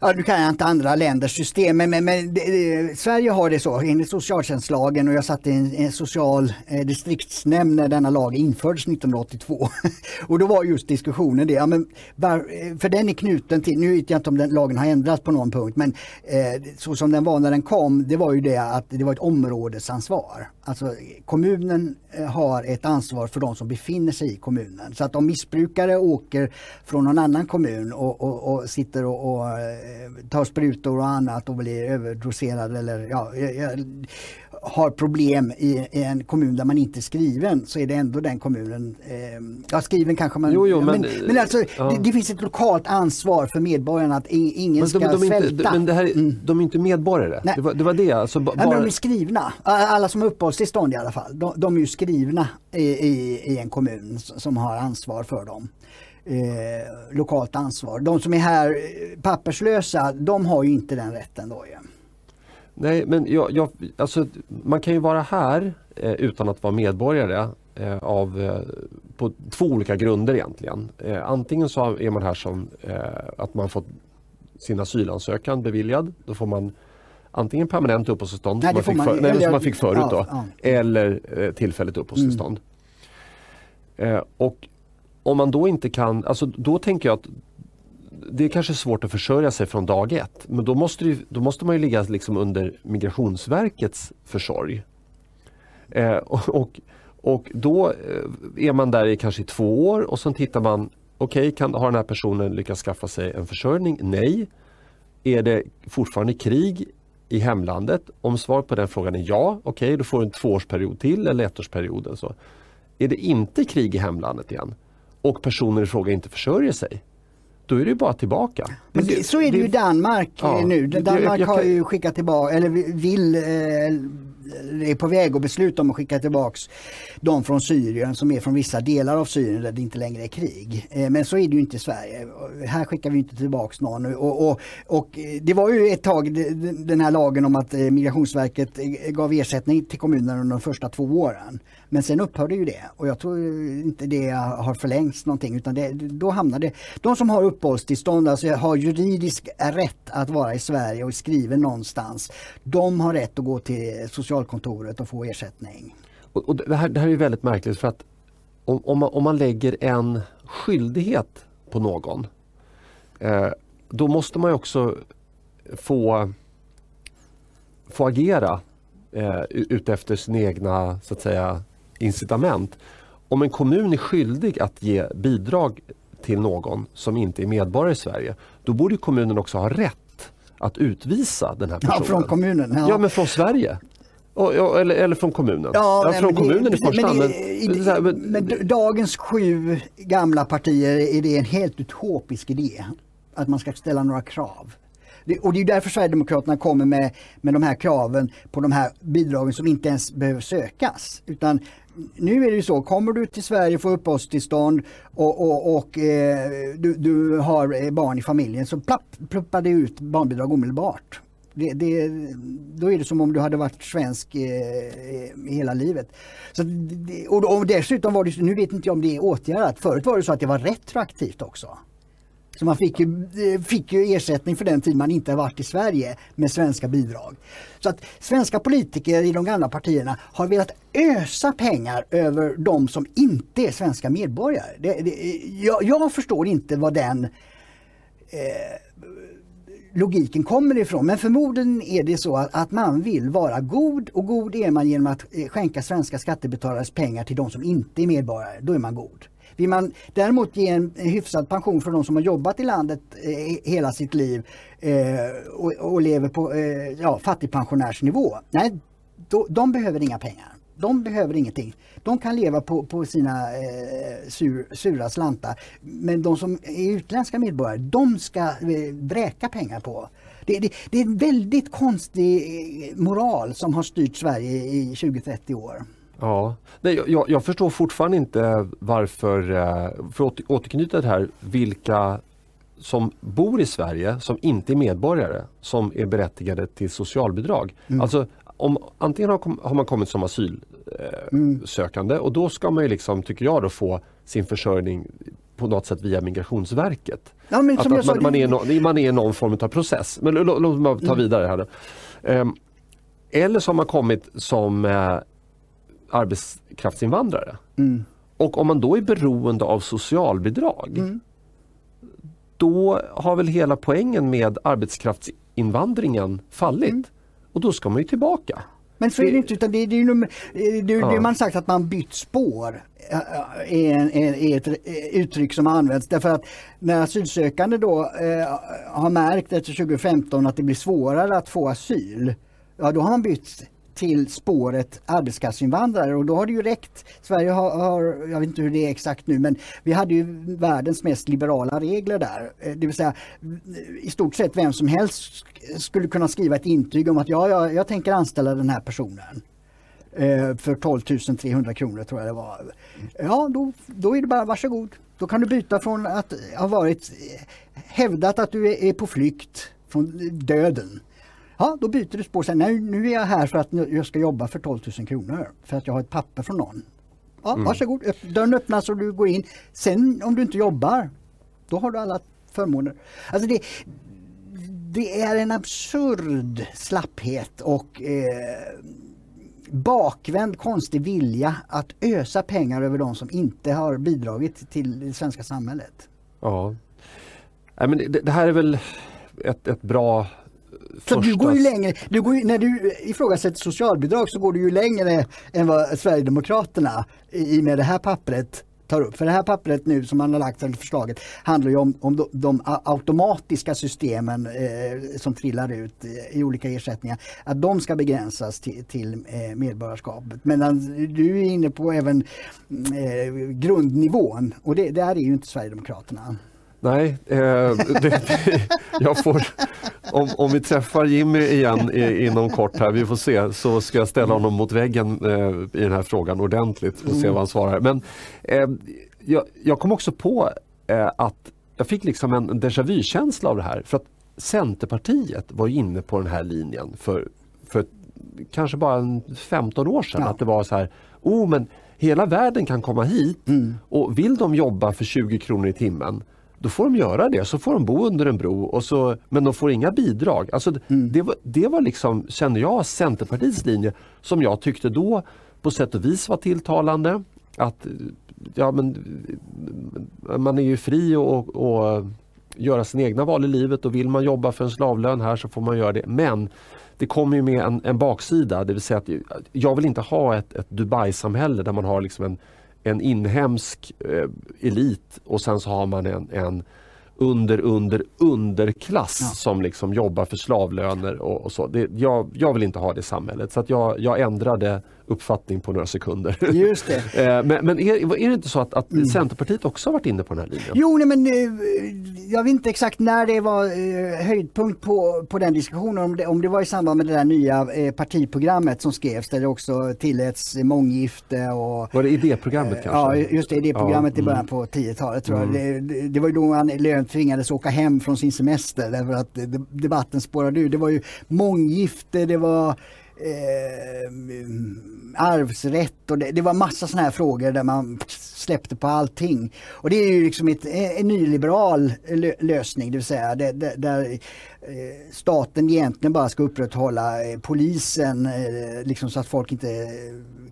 ja, nu kan jag inte andra länders system, men, men, men det, Sverige har det så enligt socialtjänstlagen och jag satt i en, en social eh, distriktsnämnd när denna lag infördes 1982. och då var just diskussionen det, ja, men, var, eh, för den är knuten till, nu vet jag inte om den lagen har ändrats på någon punkt, men eh, så som den var när den kom, det var ju det att det var ett områdesansvar. Alltså kommunen eh, har ett ansvar för de som befinner sig i kommunen. Så att om missbrukare åker från någon annan kommun och, och, och sitter och, och eh, tar sprutor och annat och blir överdoserade eller ja, har problem i, i, en kommun där man inte är skriven så är det ändå den kommunen, eh, ja skriven kanske man, jo, jo, men, men, men alltså ja. det, det, finns ett lokalt ansvar för medborgarna att ingen men ska de, de svälta. Inte, men det här, mm. de är inte medborgare, det var, det var, det alltså, bara... ja, de är skrivna, alla som har till stånd i alla fall, de, de är ju skrivna i, i, i en kommun som har ansvar för dem. Eh, lokalt ansvar. De som är här eh, papperslösa, de har ju inte den rätten då. ju. Nej, men jag, jag, alltså, man kan ju vara här eh, utan att vara medborgare eh, av, eh, på två olika grunder egentligen. Eh, antingen så är man här som eh, att man fått sin asylansökan beviljad. Då får man antingen permanent uppehållstillstånd som, man fick, man, för, nej, som man fick förut ja, då, ja. eller eh, tillfälligt uppehållstillstånd. Mm. och om man då inte kan, alltså då tänker jag att det är kanske svårt att försörja sig från dag ett. Men då måste, det, då måste man ju ligga liksom under Migrationsverkets försorg. Eh, och, och, och, då eh, är man där i kanske två år och så tittar man, okej, okay, har den här personen lyckats skaffa sig en försörjning? Nej. Är det fortfarande krig i hemlandet? Om svaret på den frågan är ja, okej, okay, då får du en tvåårsperiod till eller ettårsperiod. Så. Är det inte krig i hemlandet igen och personen i fråga inte försörjer sig, då är det bara tillbaka. Men det, så är det, ju i Danmark ja, nu. Danmark jag, jag, har ju skickat tillbaka, eller vill, eh, är på väg att besluta om att skicka tillbaks de från Syrien som är från vissa delar av Syrien där det inte längre är krig. Eh, men så är det ju inte i Sverige. Här skickar vi inte tillbaks någon. Och, och, och det var ju ett tag den här lagen om att eh, Migrationsverket eh, gav ersättning till kommunerna under de första två åren. Men sen upphörde ju det och jag tror inte det har förlängts någonting utan det, då hamnade de som har uppehållstillstånd, alltså har juridisk rätt att vara i Sverige och skriven någonstans, de har rätt att gå till socialkontoret och få ersättning. Och, och det, här, det här är väldigt märkligt för att om, om, man, om man lägger en skyldighet på någon eh, då måste man också få, få agera eh, utefter sina egna så att säga, incitament. Om en kommun är skyldig att ge bidrag till någon som inte är medborgare i Sverige, då borde kommunen också ha rätt att utvisa den här personen. Ja, från kommunen. Ja, Ja. men från Sverige. Och, ja, eller, eller från kommunen. Ja, Ja, från men det- kommunen i första hand. Men, Men, men, men, dagens sju gamla partier är det en helt utopisk idé. Att man ska ställa några krav. Det, och det är därför Sverigedemokraterna kommer med, med de här kraven på de här bidragen som inte ens behöver sökas. Utan nu är det ju så, kommer du till Sverige och får uppehållstillstånd och, och, och eh, du, du har barn i familjen så plapp, pluppar det ut barnbidrag omedelbart. Det, det, då är det som om du hade varit svensk eh, hela livet. Så och, och dessutom var det, nu vet inte jag om det är åtgärdat, förut var det så att det var retroaktivt också. Så man fick ju, eh, fick ju ersättning för den tid man inte varit i Sverige med svenska bidrag. Så att svenska politiker i de gamla partierna har velat ösa pengar över de som inte är svenska medborgare. Det, det, jag, jag förstår inte vad den eh, logiken kommer ifrån. Men förmodligen är det så att, att man vill vara god och god är man genom att eh, skänka svenska skattebetalares pengar till de som inte är medborgare. Då är man god. Vill man däremot ge en hyfsad pension för de som har jobbat i landet eh, hela sitt liv eh, och, och lever på eh, ja, fattigpensionärsnivå. Nej, då, de behöver inga pengar. De behöver ingenting. De kan leva på, på sina eh, sur, sura slantar. Men de som är utländska medborgare, de ska eh, vräka pengar på. Det, det, det är en väldigt konstig eh, moral som har styrt Sverige i 20-30 år. Ja, Nej, jag, jag förstår fortfarande inte varför, eh, för att åter- återknyta det här, vilka som bor i Sverige som inte är medborgare som är berättigade till socialbidrag. Alltså, om, antingen har, har man kommit som asylsökande och då ska man ju liksom, tycker jag, då få sin försörjning på något sätt via Migrationsverket. Ja, Att, att sa, man, är no, man är i någon form av process. Men lå- lå- låt mig ta vidare här. Ehm, eller så har man kommit som eh, arbetskraftsinvandrare. Mm. Och om man då är beroende av socialbidrag Mm. då har väl hela poängen med arbetskraftsinvandringen fallit. Och då ska man ju tillbaka. Men så är det inte utan det, det är ju det, Ja. det man sagt att man bytt spår äh, är, en- är, ett eh, uttryck som har använts därför att när asylsökande då eh, har märkt efter 2015 att det blir svårare att få asyl, ja då har man bytt till spåret arbetskraftsinvandrare och då har det ju räckt. Sverige har, har, jag vet inte hur det är exakt nu, men vi hade ju världens mest liberala regler där. Eh, det vill säga i stort sett vem som helst skulle kunna skriva ett intyg om att ja, jag, jag tänker anställa den här personen. Eh, för 12 300 kronor tror jag det var. Ja, då, då är det bara varsågod. Då kan du byta från att ha varit eh, hävdat att du är, är på flykt från döden. Ja, då byter du spår. Sen, nej, nu är jag här för att jag ska jobba för 12 000 kronor. För att jag har ett papper från någon. Ja, varsågod. Öpp- Dörren öppnas och du går in. Sen om du inte jobbar, då har du alla förmåner. Alltså det, det är en absurd slapphet och eh, bakvänd konstig vilja att ösa pengar över de som inte har bidragit till det svenska samhället. Ja. Nej, men det, det här är väl ett, ett bra Så första... du går ju längre, du går ju, när du ifrågasätter socialbidrag så går du ju längre än vad Sverigedemokraterna i med det här pappret tar upp. För det här pappret nu som man har lagt, eller förslaget, handlar ju om, om de, de automatiska systemen eh, som trillar ut eh, i olika ersättningar. Att de ska begränsas till, till eh, medborgarskapet. Medan du är inne på även eh, grundnivån och det, där är ju inte Sverigedemokraterna. Nej, eh, det, jag får, om, om vi träffar Jimmy igen i, inom kort här, vi får se, så ska jag ställa honom mot väggen eh, i den här frågan ordentligt och se vad han svarar. Men eh, jag, jag kom också på eh, att jag fick liksom en déjà vu-känsla av det här. För att Centerpartiet var inne på den här linjen för, för kanske bara en 15 år sedan. Ja. Att det var så här, oh men hela världen kan komma hit och vill de jobba för 20 kronor i timmen då får de göra det, så får de bo under en bro, och så, men de får inga bidrag. Alltså, det, var, det var liksom, kände jag, Centerpartiets linje som jag tyckte då på sätt och vis var tilltalande. Att ja, men, man är ju fri att att göra sina egna val i livet och vill man jobba för en slavlön här så får man göra det. Men det kommer ju med en, en baksida, det vill säga att jag vill inte ha ett, ett Dubai-samhälle där man har liksom en en inhemsk eh, elit och sen så har man en, en under, under, underklass ja. som liksom jobbar för slavlöner och, och så. Det, jag, jag vill inte ha det samhället så att jag, jag ändrade uppfattning på några sekunder. Just det. Eh, men, men är, är det inte så att, att mm. Centerpartiet också har varit inne på den här linjen? Jo, nej, men eh, jag vet inte exakt när det var eh, höjdpunkt på, på den diskussionen. Om det, om det var i samband med det där nya partiprogrammet som skrevs där det också tilläts månggifte och... Var det idéprogrammet kanske? Ja, just det, idéprogrammet ja, i början mm. på 10-talet tror jag. Mm. Det, det, var ju då Annie Lööf tvingades åka hem från sin semester därför att debatten spårade ur. Det var ju månggifte, det var eh, mm, arvsrätt och det, det var massa sådana här frågor där man släppte på allting. Och det är ju liksom ett, en nyliberal lösning, det vill säga det, det, där eh, staten egentligen bara ska upprätthålla eh, polisen eh, liksom så att folk inte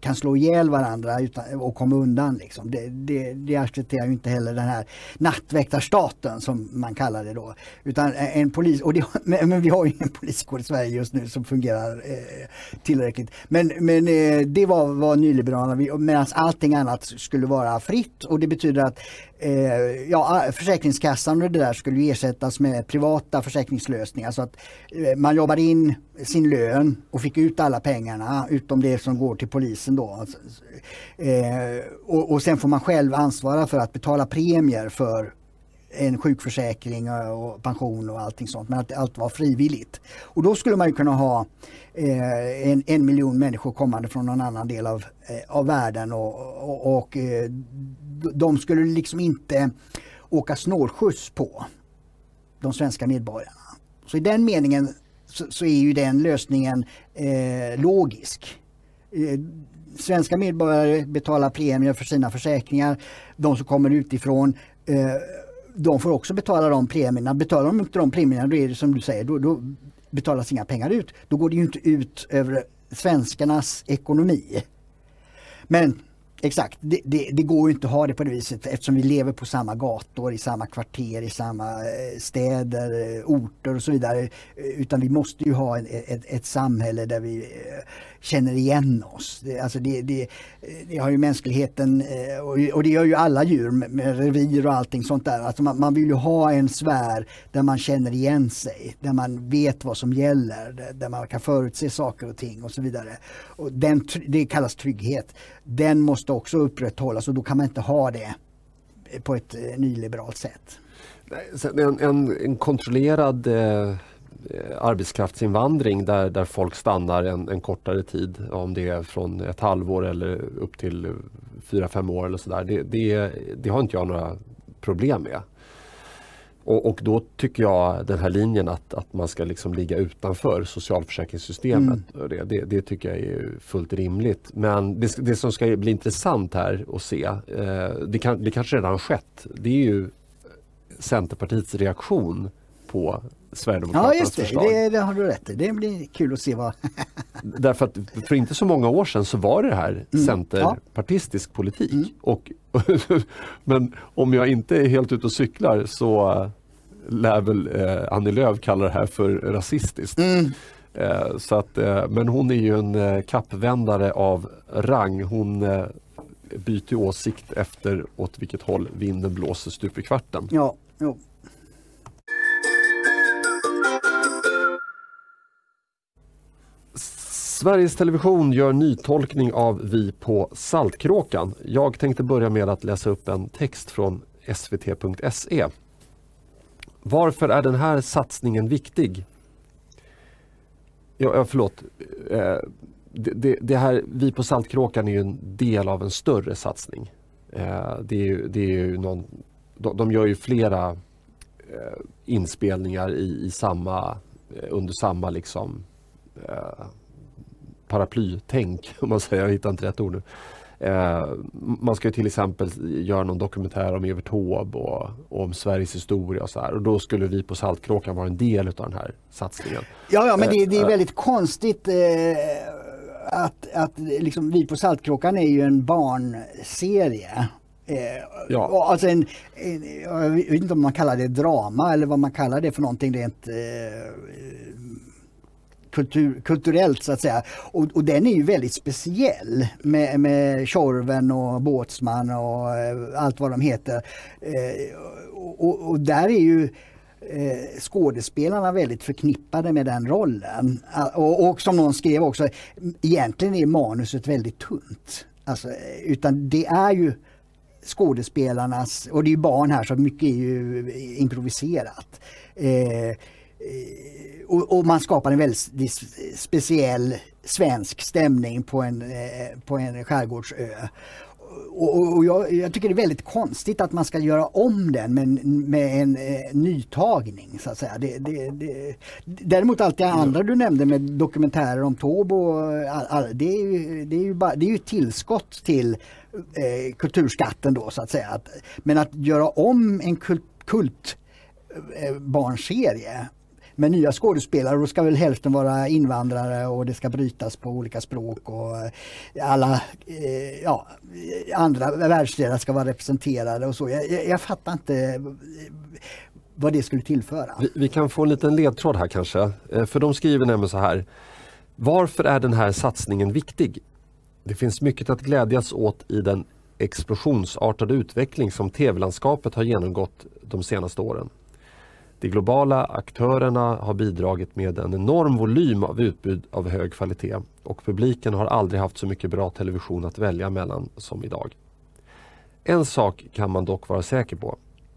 kan slå ihjäl varandra utan, och komma undan. Liksom. Det, det, det accepterar ju inte heller den här nattväktarstaten som man kallar det då. Utan en polis, och det, men vi har ju ingen poliskår i Sverige just nu som fungerar eh, tillräckligt. Men, men eh, det var vad nyliberalerna medan allting annat skulle vara fritt och det betyder att eh, ja, Försäkringskassan och det där skulle ersättas med privata försäkringslösningar så att eh, man jobbar in sin lön och fick ut alla pengarna utom det som går till polisen då. Eh, och, och sen får man själv ansvara för att betala premier för en sjukförsäkring och pension och allting sånt men att allt var frivilligt. Och då skulle man kunna ha eh, en, en miljon människor kommande från någon annan del av, eh, av världen och, och, och eh, de skulle liksom inte åka snålskjuts på de svenska medborgarna. Så i den meningen så, så är ju den lösningen eh, logisk. Eh, svenska medborgare betalar premier för sina försäkringar. De som kommer utifrån eh, de får också betala de premierna. Betalar de inte de premierna då är det som du säger, då, då betalas inga pengar ut. Då går det ju inte ut över svenskarnas ekonomi. Men Exakt, det, det, det, går inte att ha det på det viset eftersom vi lever på samma gator, i samma kvarter, i samma eh, städer, eh, orter och så vidare. Eh, utan vi måste ju ha ett, ett, ett samhälle där vi känner igen oss. Det, alltså det, det, det har ju mänskligheten eh, och det gör ju alla djur med revir och allting sånt där. Alltså man, man, vill ju ha en sfär där man känner igen sig, där man vet vad som gäller, där, man kan förutse saker och ting och så vidare. Och den, det kallas trygghet. Den måste också upprätthållas och då kan man inte ha det på ett eh, nyliberalt sätt. En, en, en kontrollerad eh, arbetskraftsinvandring där, där folk stannar en, en, kortare tid, om det är från ett halvår eller upp till fyra, fem år eller sådär. Det, det, det har inte jag några problem med. Och, och, då tycker jag den här linjen att, att man ska liksom ligga utanför socialförsäkringssystemet. Mm. Det, det, det, tycker jag är fullt rimligt. Men det, det som ska bli intressant här att se, eh, det, kan, det kanske redan skett, det är ju Centerpartiets reaktion på Sverigedemokraternas ja, just det. förslag. Det, det har du rätt i. Det blir kul att se vad... Därför att för inte så många år sedan så var det här mm. centerpartistisk ja. politik. Mm. Och, men om jag inte är helt ute och cyklar så lär väl eh, Annie Lööf kalla det här för rasistiskt. Mm. Eh, så att, eh, men hon är ju en eh, kappvändare av rang. Hon eh, byter åsikt efter åt vilket håll vinden blåser stup i kvarten. Ja, jo. Sveriges Television gör nytolkning av Vi på Saltkråkan. Jag tänkte börja med att läsa upp en text från svt.se. Varför är den här satsningen viktig? Ja, förlåt. Eh, det, det, här, Vi på Saltkråkan är ju en del av en större satsning. Eh, det är ju, det är ju någon, de, gör ju flera eh, inspelningar i, i samma, under samma liksom paraplytänk, om man säger, jag hittar inte rätt ord nu. Eh, man ska till exempel göra någon dokumentär om Evert Taube och, och, om Sveriges historia och så här. Och då skulle vi på Saltkråkan vara en del av den här satsningen. Ja, ja men det, det är eh, väldigt konstigt eh, att, att liksom, vi på Saltkråkan är ju en barnserie. Eh, ja. Alltså en, en, jag vet inte om man kallar det drama eller vad man kallar det för någonting rent eh, kultur, kulturellt så att säga. Och, och, den är ju väldigt speciell med, med Tjorven och Båtsman och eh, allt vad de heter. Eh, och, och, där är ju eh, skådespelarna väldigt förknippade med den rollen. Och, och som någon skrev också, egentligen är manuset väldigt tunt. Alltså, eh, utan det är ju skådespelarnas, och det är ju barn här så mycket är ju improviserat. Eh Eh, och, och, man skapar en väldigt eh, speciell svensk stämning på en, eh, på en skärgårdsö och, och jag, jag, tycker det är väldigt konstigt att man ska göra om den med, med en eh, nytagning. Så att säga. Det, det, det, däremot allt det andra du nämnde med dokumentärer om Tobo, all, all, det, är ju, det, är ju bara, det är ju tillskott till eh, kulturskatten då så att säga. Men att göra om en kult, kult eh, barnserie med nya skådespelare. Då ska väl hälften vara invandrare och det ska brytas på olika språk och eh, alla eh, ja, eh, andra världsdelar ska vara representerade och så. Jag, jag, jag fattar inte vad det skulle tillföra. Vi, vi, kan få en liten ledtråd här kanske. För de skriver nämligen så här. Varför är den här satsningen viktig? Det finns mycket att glädjas åt i den explosionsartade utveckling som tv-landskapet har genomgått de senaste åren. De globala aktörerna har bidragit med en enorm volym av utbud av hög kvalitet och publiken har aldrig haft så mycket bra television att välja mellan som idag. En sak kan man dock vara säker på.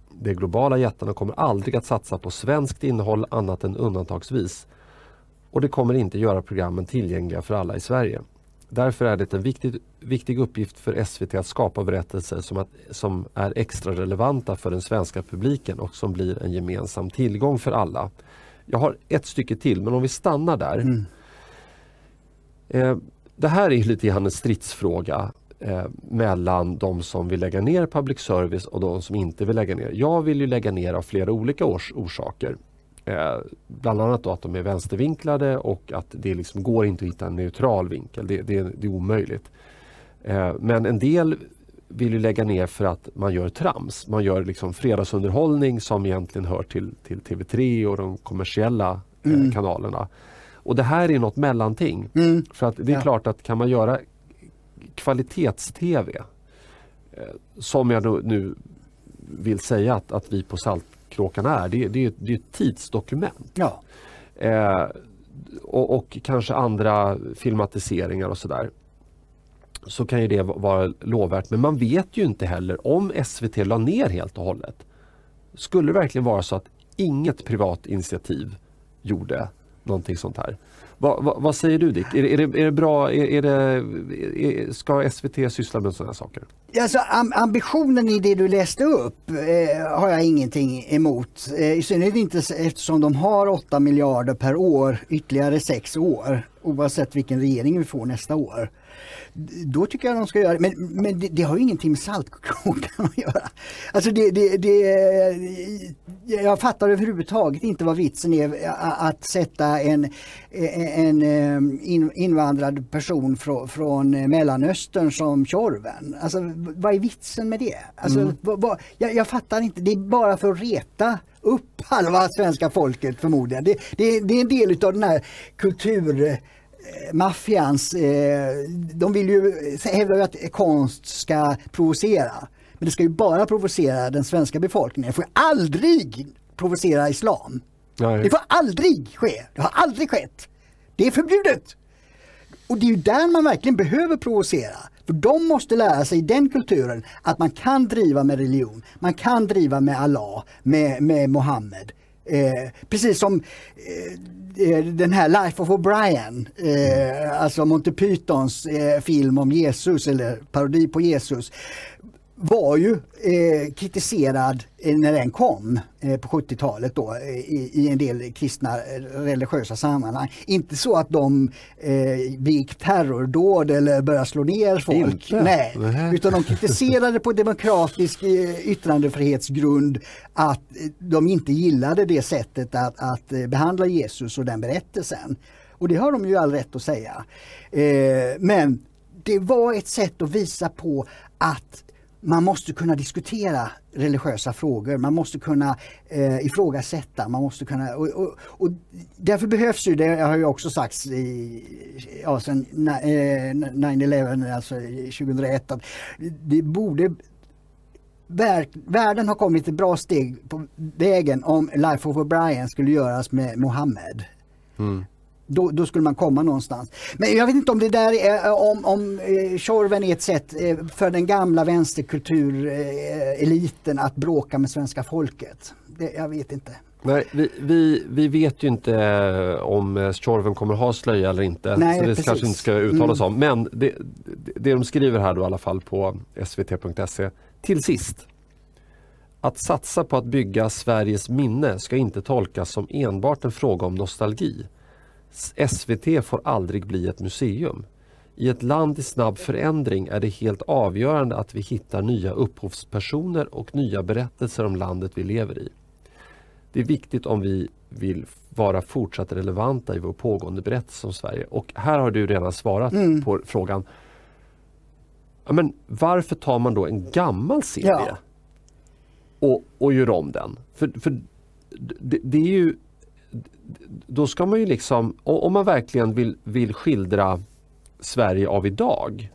De globala jättarna kommer aldrig att satsa på svenskt innehåll annat än undantagsvis. Och det kommer inte göra programmen tillgängliga för alla i Sverige. Därför är det en viktig, viktig uppgift för SVT att skapa berättelser som, att, som är extra relevanta för den svenska publiken och som blir en gemensam tillgång för alla. Jag har ett stycke till men om vi stannar där. Mm. Eh, det här är lite grann en stridsfråga eh, mellan de som vill lägga ner public service och de som inte vill lägga ner. Jag vill ju lägga ner av flera olika års orsaker. Eh, bland annat att de är vänstervinklade och att det liksom går inte att hitta en neutral vinkel. Det, det, det är omöjligt. Eh, men en del vill lägga ner för att man gör trams. Man gör liksom fredagsunderhållning som egentligen hör till, till TV3 och de kommersiella eh, mm. kanalerna. Och det här är något mellanting. Mm. För att det är ja. klart att kan man göra kvalitets-TV som jag nu vill säga att, att vi på Salt Kråkan är. Det, det, det är ett tidsdokument. Ja. Eh, och, och, kanske andra filmatiseringar och sådär. Så kan ju det vara lovvärt. Men man vet ju inte heller om SVT la ner helt och hållet. Skulle det verkligen vara så att inget privat initiativ gjorde någonting sånt här? Va, va, vad säger du Dick? Är, är, det, är det bra, är, är det, ska SVT syssla med sådana saker? Alltså, ambitionen i det du läste upp eh, har jag ingenting emot. Eh, I synnerhet inte eftersom de har 8 miljarder per år ytterligare 6 år oavsett vilken regering vi får nästa år då tycker jag de ska göra det. Men, men det, det har ju ingenting med Saltkråkan att göra. Alltså det, det, det, jag fattar överhuvudtaget inte vad vitsen är att sätta en, en invandrad person från, från Mellanöstern som Tjorven. Alltså vad är vitsen med det? Alltså, mm. vad, vad, jag, jag fattar inte, det är bara för att reta upp halva svenska folket förmodligen. Det, det, det är en del av den här kultur maffians, eh, de vill ju hävda att konst ska provocera. Men det ska ju bara provocera den svenska befolkningen. Det får aldrig provocera islam. Nej. Det får aldrig ske. Det har aldrig skett. Det är förbjudet. Och det är ju där man verkligen behöver provocera. För de måste lära sig i den kulturen att man kan driva med religion. Man kan driva med Allah, med, med Mohammed. Eh, precis som eh, Eh, Eh, den här Life of O'Brien, eh, alltså Monty Pythons eh, film om Jesus eller parodi på Jesus var ju eh, kritiserad eh, när den kom eh, på 70-talet då eh, i, i, en del kristna eh, religiösa sammanhang. Inte så att de eh, begick terrordåd eller började slå ner folk. Nej. Nej. Utan de kritiserade på demokratisk eh, yttrandefrihetsgrund att de inte gillade det sättet att, att behandla Jesus och den berättelsen. Och det har de ju all rätt att säga. men det var ett sätt att visa på att man måste kunna diskutera religiösa frågor, man måste kunna eh, ifrågasätta, man måste kunna... Och, och, och därför behövs ju, det har ju också sagts i, ja, sen eh, 9-11, alltså 2001, att det borde världen har kommit ett bra steg på vägen om Life of O'Brien skulle göras med Mohammed. Mm. Då, då, skulle man komma någonstans. Men jag vet inte om det där är, eh, om, om eh, Tjorven är ett sätt eh, för den gamla vänsterkultureliten att bråka med svenska folket. Det, jag vet inte. Nej, vi, vi, vi vet ju inte om Tjorven kommer ha slöja eller inte. Nej, så det precis. kanske inte ska uttalas mm. om. Men det, det de skriver här då i alla fall på svt.se. Till sist. Att satsa på att bygga Sveriges minne ska inte tolkas som enbart en fråga om nostalgi. SVT får aldrig bli ett museum. I ett land i snabb förändring är det helt avgörande att vi hittar nya upphovspersoner och nya berättelser om landet vi lever i. Det är viktigt om vi vill vara fortsatt relevanta i vår pågående berättelse om Sverige. Och här har du redan svarat mm. på frågan. Ja, men varför tar man då en gammal serie ja. och, och gör om den? För, för det, det är ju då ska man ju liksom, om man verkligen vill, vill skildra Sverige av idag,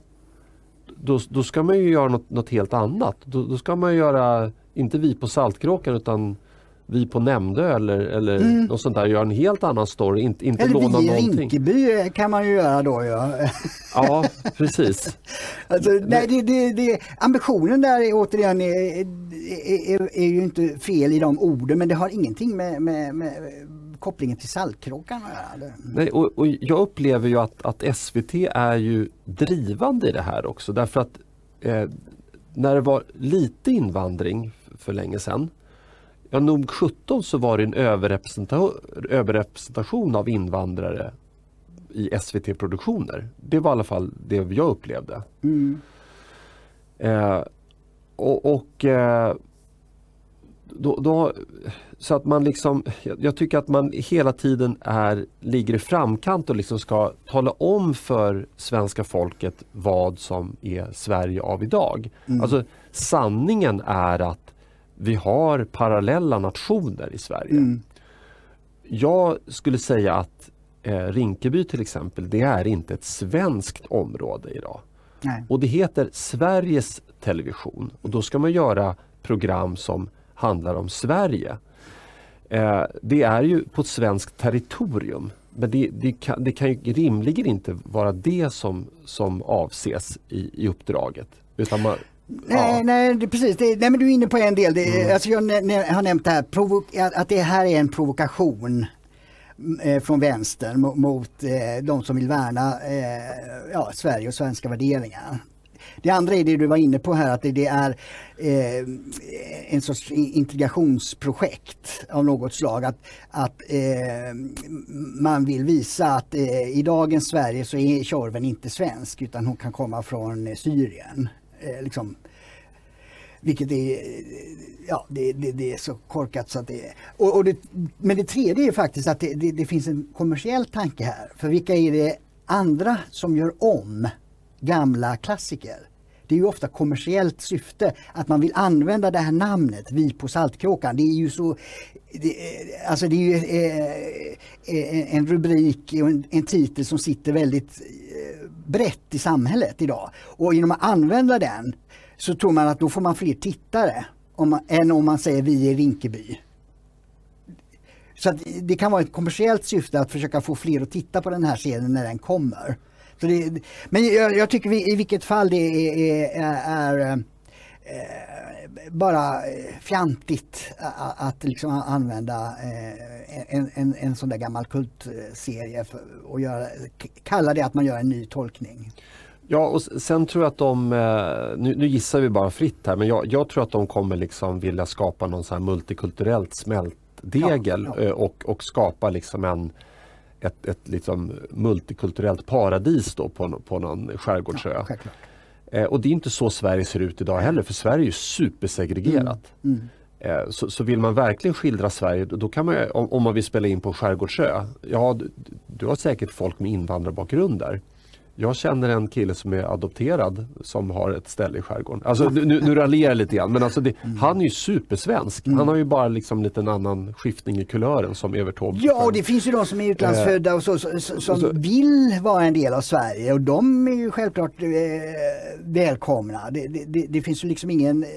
då, då ska man ju göra något, något helt annat. Då, då, ska man göra, inte vi på Saltkråkan utan vi på Nämndö eller, eller mm. något sånt där, göra en helt annan story, inte, inte eller låna någonting. Eller vi i Rinkeby kan man ju göra då ja. Ja, precis. alltså, nej, det, det, det, ambitionen där är, återigen är, är, är, ju inte fel i de orden men det har ingenting med, med, med kopplingen till Saltkråkan Nej, och, och Jag upplever ju att, att, SVT är ju drivande i det här också därför att eh, när det var lite invandring för länge sedan Ja, nog 17 så var det en överrepresentation, överrepresentation av invandrare i SVT-produktioner. Det var i alla fall det jag upplevde. Mm. Eh, och, och eh, då, då, så att man liksom, jag tycker att man hela tiden är, ligger i framkant och liksom ska tala om för svenska folket vad som är Sverige av idag. Mm. Alltså sanningen är att vi har parallella nationer i Sverige. Mm. Jag skulle säga att eh, Rinkeby till exempel, det är inte ett svenskt område idag. Nej. Och det heter Sveriges Television och då ska man göra program som handlar om Sverige. Eh, det är ju på svenskt territorium. Men det, det, kan, det kan ju rimligen inte vara det som, som avses i, i uppdraget. Utan man, Nej, ja. nej precis. Det, nej, men du är inne på en del. Det, mm. alltså jag har nämnt det här, att det här är en provokation eh, från vänstern mot, mot eh, de som vill värna eh, ja, Sverige och svenska värderingar. Det andra är det du var inne på här att det, det är eh, en sorts integrationsprojekt av något slag. Att, att eh, man vill visa att eh, i dagens Sverige så är Tjorven inte svensk utan hon kan komma från eh, Syrien. Eh, liksom, vilket är, eh, ja, det, det, det, är så korkat så att det och, och det, Men det tredje är faktiskt att det, det, finns en kommersiell tanke här. För vilka är det andra som gör om gamla klassiker? Det är ju ofta kommersiellt syfte att man vill använda det här namnet, Vi på Saltkråkan. Det är ju så det, eh, alltså det är ju eh, eh, eh, en rubrik och en, en, titel som sitter väldigt brett i samhället idag. Och genom att använda den så tror man att då får man fler tittare om man, än om man säger vi i Rinkeby. Så det kan vara ett kommersiellt syfte att försöka få fler att titta på den här serien när den kommer. Så det, men jag, jag, tycker vi, i vilket fall det är, är, är äh, bara fjantigt att, liksom använda äh, en, en, en sån där gammal kultserie och göra, kalla det att man gör en ny tolkning. Ja och sen tror jag att de, eh, nu, nu gissar vi bara fritt här, men jag, jag, tror att de kommer liksom vilja skapa någon sån multikulturellt smältdegel ja, ja. Och, och skapa liksom en ett, ett liksom multikulturellt paradis då på, på någon skärgårdsö. Ja, eh, och det är inte så Sverige ser ut idag heller för Sverige är supersegregerat. Mm. Mm. Eh, så, så, vill man verkligen skildra Sverige då kan man om, om man vill spela in på skärgårdsö. Ja, du, du, har säkert folk med invandrarbakgrund där. Jag känner en kille som är adopterad som har ett ställe i skärgården. Alltså, nu, nu raljerar jag lite grann men alltså det, Mm. han är ju supersvensk. Han har ju bara liksom lite en annan skiftning i kulören som Evert Taube. Ja, och det finns ju de som är utlandsfödda och så, så, så, som vill vara en del av Sverige och de är ju självklart eh, välkomna. Det, det, det, finns ju liksom ingen, eh,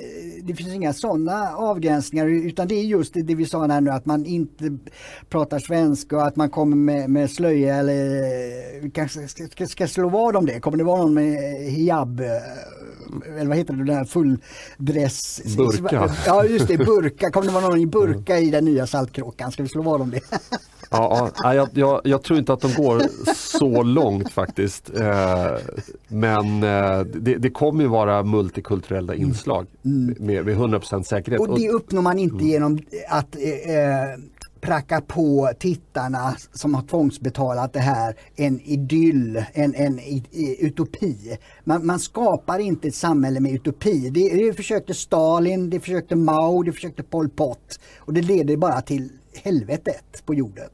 det finns inga sådana avgränsningar utan det är just det, vi sa här nu att man inte pratar svenska och att man kommer med, med slöja eller eh, kanske ska, ska, ska slå vad om det. Kommer det vara någon med hijab eh, eller vad heter det, den här fulldress? Burka. Ja just det, burka. Kommer det vara någon i burka i den nya Saltkråkan? Ska vi slå vad om det? Ja, ja, jag, jag, jag tror inte att de går så långt faktiskt. Eh, men eh, det, det kommer ju vara multikulturella inslag med, med 100% säkerhet. Och det uppnår man inte genom att pracka på tittarna som har tvångsbetalat det här en idyll, en, en utopi. Man, man skapar inte ett samhälle med utopi. Det, det försökte Stalin, det försökte Mao, det försökte Pol Pot och det leder bara till helvetet på jorden.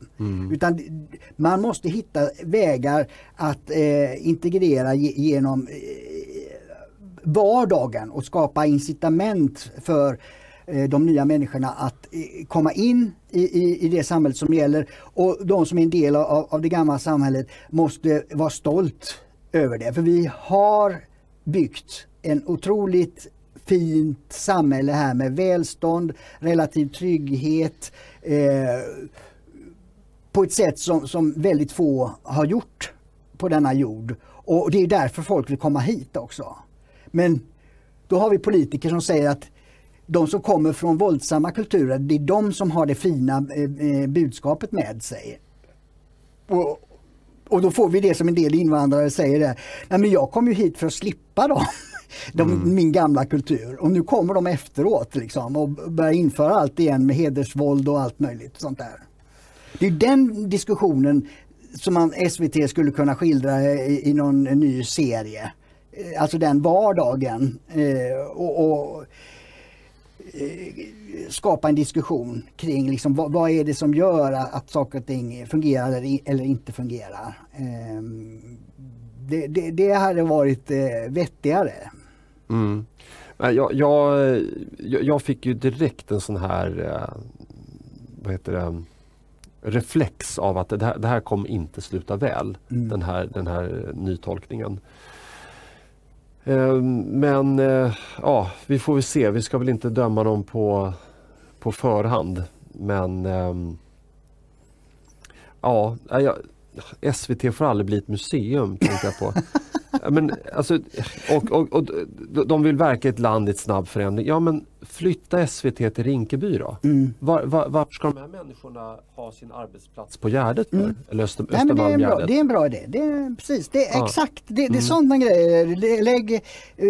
Utan man måste hitta vägar att eh, integrera ge, genom eh, vardagen och skapa incitament för Eh, de nya människorna att eh, komma in i, i, i det samhället som gäller och de som är en del av, av det gamla samhället måste vara stolt över det. För vi har byggt en otroligt fint samhälle här med välstånd, relativ trygghet eh, på ett sätt som, som väldigt få har gjort på denna jord. Och det är därför folk vill komma hit också. Men då har vi politiker som säger att de som kommer från våldsamma kulturer, det är de som har det fina eh, budskapet med sig. Och, och då får vi det som en del invandrare säger det. Nej men jag kom ju hit för att slippa dem. De, mm. Min gamla kultur. Och nu kommer de efteråt liksom och börjar införa allt igen med hedersvåld och allt möjligt sånt där. Det är den diskussionen som man, SVT skulle kunna skildra i, i någon ny serie. Alltså den vardagen. Eh, och, och eh, skapa en diskussion kring liksom, vad, vad, är det som gör att saker och ting fungerar eller, inte fungerar. Eh, det, det, det hade varit eh, vettigare. Mm. Jag, jag, jag, fick ju direkt en sån här eh, vad heter det, reflex av att det här, det här kommer inte sluta väl. Mm. Den, här, den här nytolkningen. Eh, men eh, ja, vi får väl se. Vi ska väl inte döma dem på, på förhand. Men ehm, ja, jag, SVT får aldrig bli ett museum, tänker jag på. men, alltså, och, och, och, de vill verka i ett land i ett snabb förändring. Ja men flytta SVT till Rinkeby då. Mm. Var, var, varför ska de här människorna ha sin arbetsplats på Gärdet för? Mm. Eller Öster, Nej, men det, är en bra, det är en bra idé. Det är, precis, det är ja. exakt det, det är mm. sådana grejer. Lägg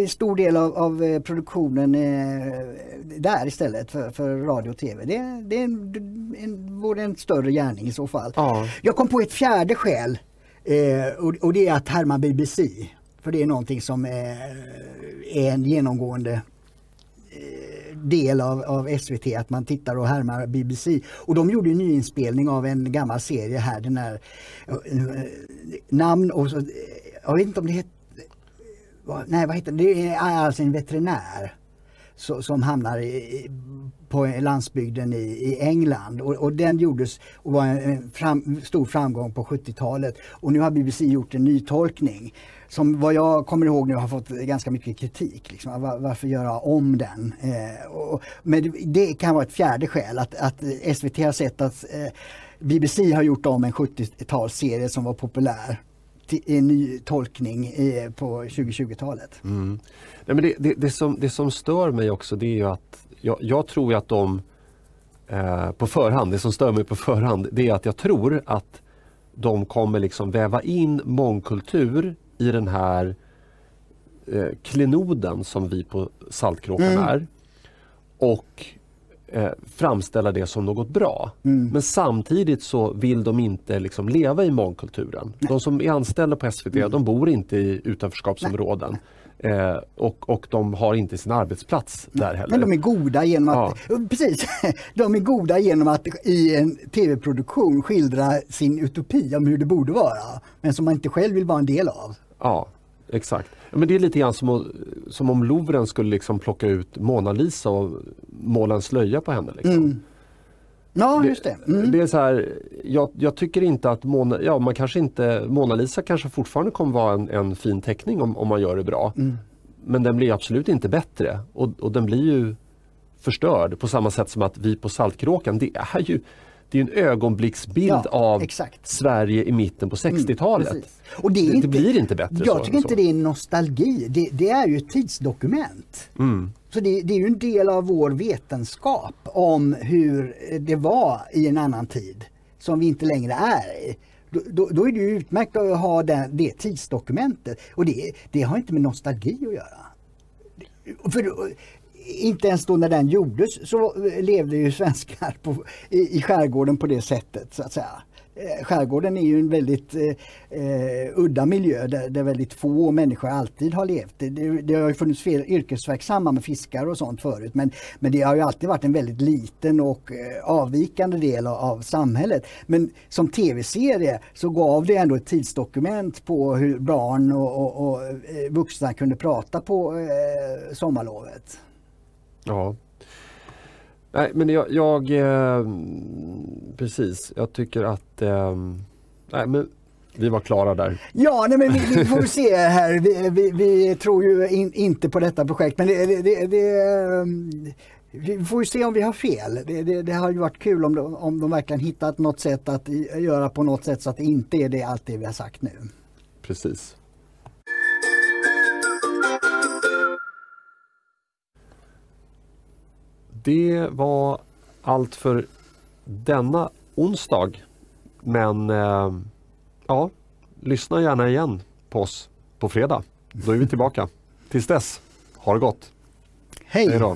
stor del av, av produktionen eh, där istället för, för radio och tv. Det, det är en, en, vore en större gärning i så fall. Ja. Jag kom på ett fjärde skäl Eh, och, och, det är att härma BBC. För det är någonting som är, är en genomgående eh, del av, av, SVT, att man tittar och härmar BBC. Och de gjorde en nyinspelning av en gammal serie här, den här eh, namn och så, jag vet inte om det heter, nej vad heter det, det är alltså en veterinär som hamnar i, på landsbygden i, i England och, och, den gjordes och var en fram, stor framgång på 70-talet och nu har BBC gjort en nytolkning som vad jag kommer ihåg nu har fått ganska mycket kritik. Liksom. Var, varför göra om den? Eh, och, men det, det, kan vara ett fjärde skäl att, att SVT har sett att eh, BBC har gjort om en 70-talsserie som var populär en ny tolkning i, på 2020-talet. Mm. Nej, men det, det, det, som, det som stör mig också det är ju att jag, jag tror att de eh, på förhand, det som stör mig på förhand det är att jag tror att de kommer liksom väva in mångkultur i den här eh, klenoden som vi på Saltkråkan mm. är. Och eh, framställa det som något bra. Mm. Men samtidigt så vill de inte liksom leva i mångkulturen. De som är anställda på SVT mm. de bor inte i utanförskapsområden. Eh, och, och de har inte sin arbetsplats där heller. Men de är goda genom att, ja. precis, de är goda genom att i en tv-produktion skildra sin utopi om hur det borde vara. Men som man inte själv vill vara en del av. Ja, exakt. Men det är lite grann som, som om Louvren skulle liksom plocka ut Mona Lisa och måla en slöja på henne. Liksom. Mm. Ja, just det. Mm. det är så här, jag, jag, tycker inte att Mona, ja, man kanske inte, Mona Lisa kanske fortfarande kommer vara en, en fin teckning om, om man gör det bra. Mm. Men den blir absolut inte bättre och, och den blir ju förstörd på samma sätt som att vi på Saltkråkan, det är ju det är en ögonblicksbild ja, av exakt. Sverige i mitten på 60-talet. Mm, och det, det, inte, blir inte bättre Jag så, tycker inte det är nostalgi, det, det är ju ett tidsdokument. Mm. Så det, det, är ju en del av vår vetenskap om hur det var i en annan tid som vi inte längre är i. Då, då, då är det utmärkt att ha den, det tidsdokumentet och det, det har inte med nostalgi att göra. För inte ens då när den gjordes så eh, levde ju svenskar på, i, i skärgården på det sättet så att säga. Eh, skärgården är ju en väldigt eh, eh, udda miljö där, där, väldigt få människor alltid har levt. Det, det, det har ju funnits fler yrkesverksamma med fiskar och sånt förut men, men det har ju alltid varit en väldigt liten och eh, avvikande del av, av, samhället. Men som tv-serie så gav det ändå ett tidsdokument på hur barn och, och, och vuxna kunde prata på eh, sommarlovet. Ja. Nej men jag, jag eh, precis, jag tycker att eh, nej, men vi var klara där. Ja, nej, men vi, vi får se här. Vi, vi, vi tror ju in, inte på detta projekt men det, det, det, vi får ju se om vi har fel. Det, har ju varit kul om de, om de verkligen hittat något sätt att göra på något sätt så att det inte är det allt det vi har sagt nu. Precis. Det var allt för denna onsdag. Men eh, ja, lyssna gärna igen på oss på fredag. Då är vi tillbaka. Tills dess, ha det gott. Hej! Hej.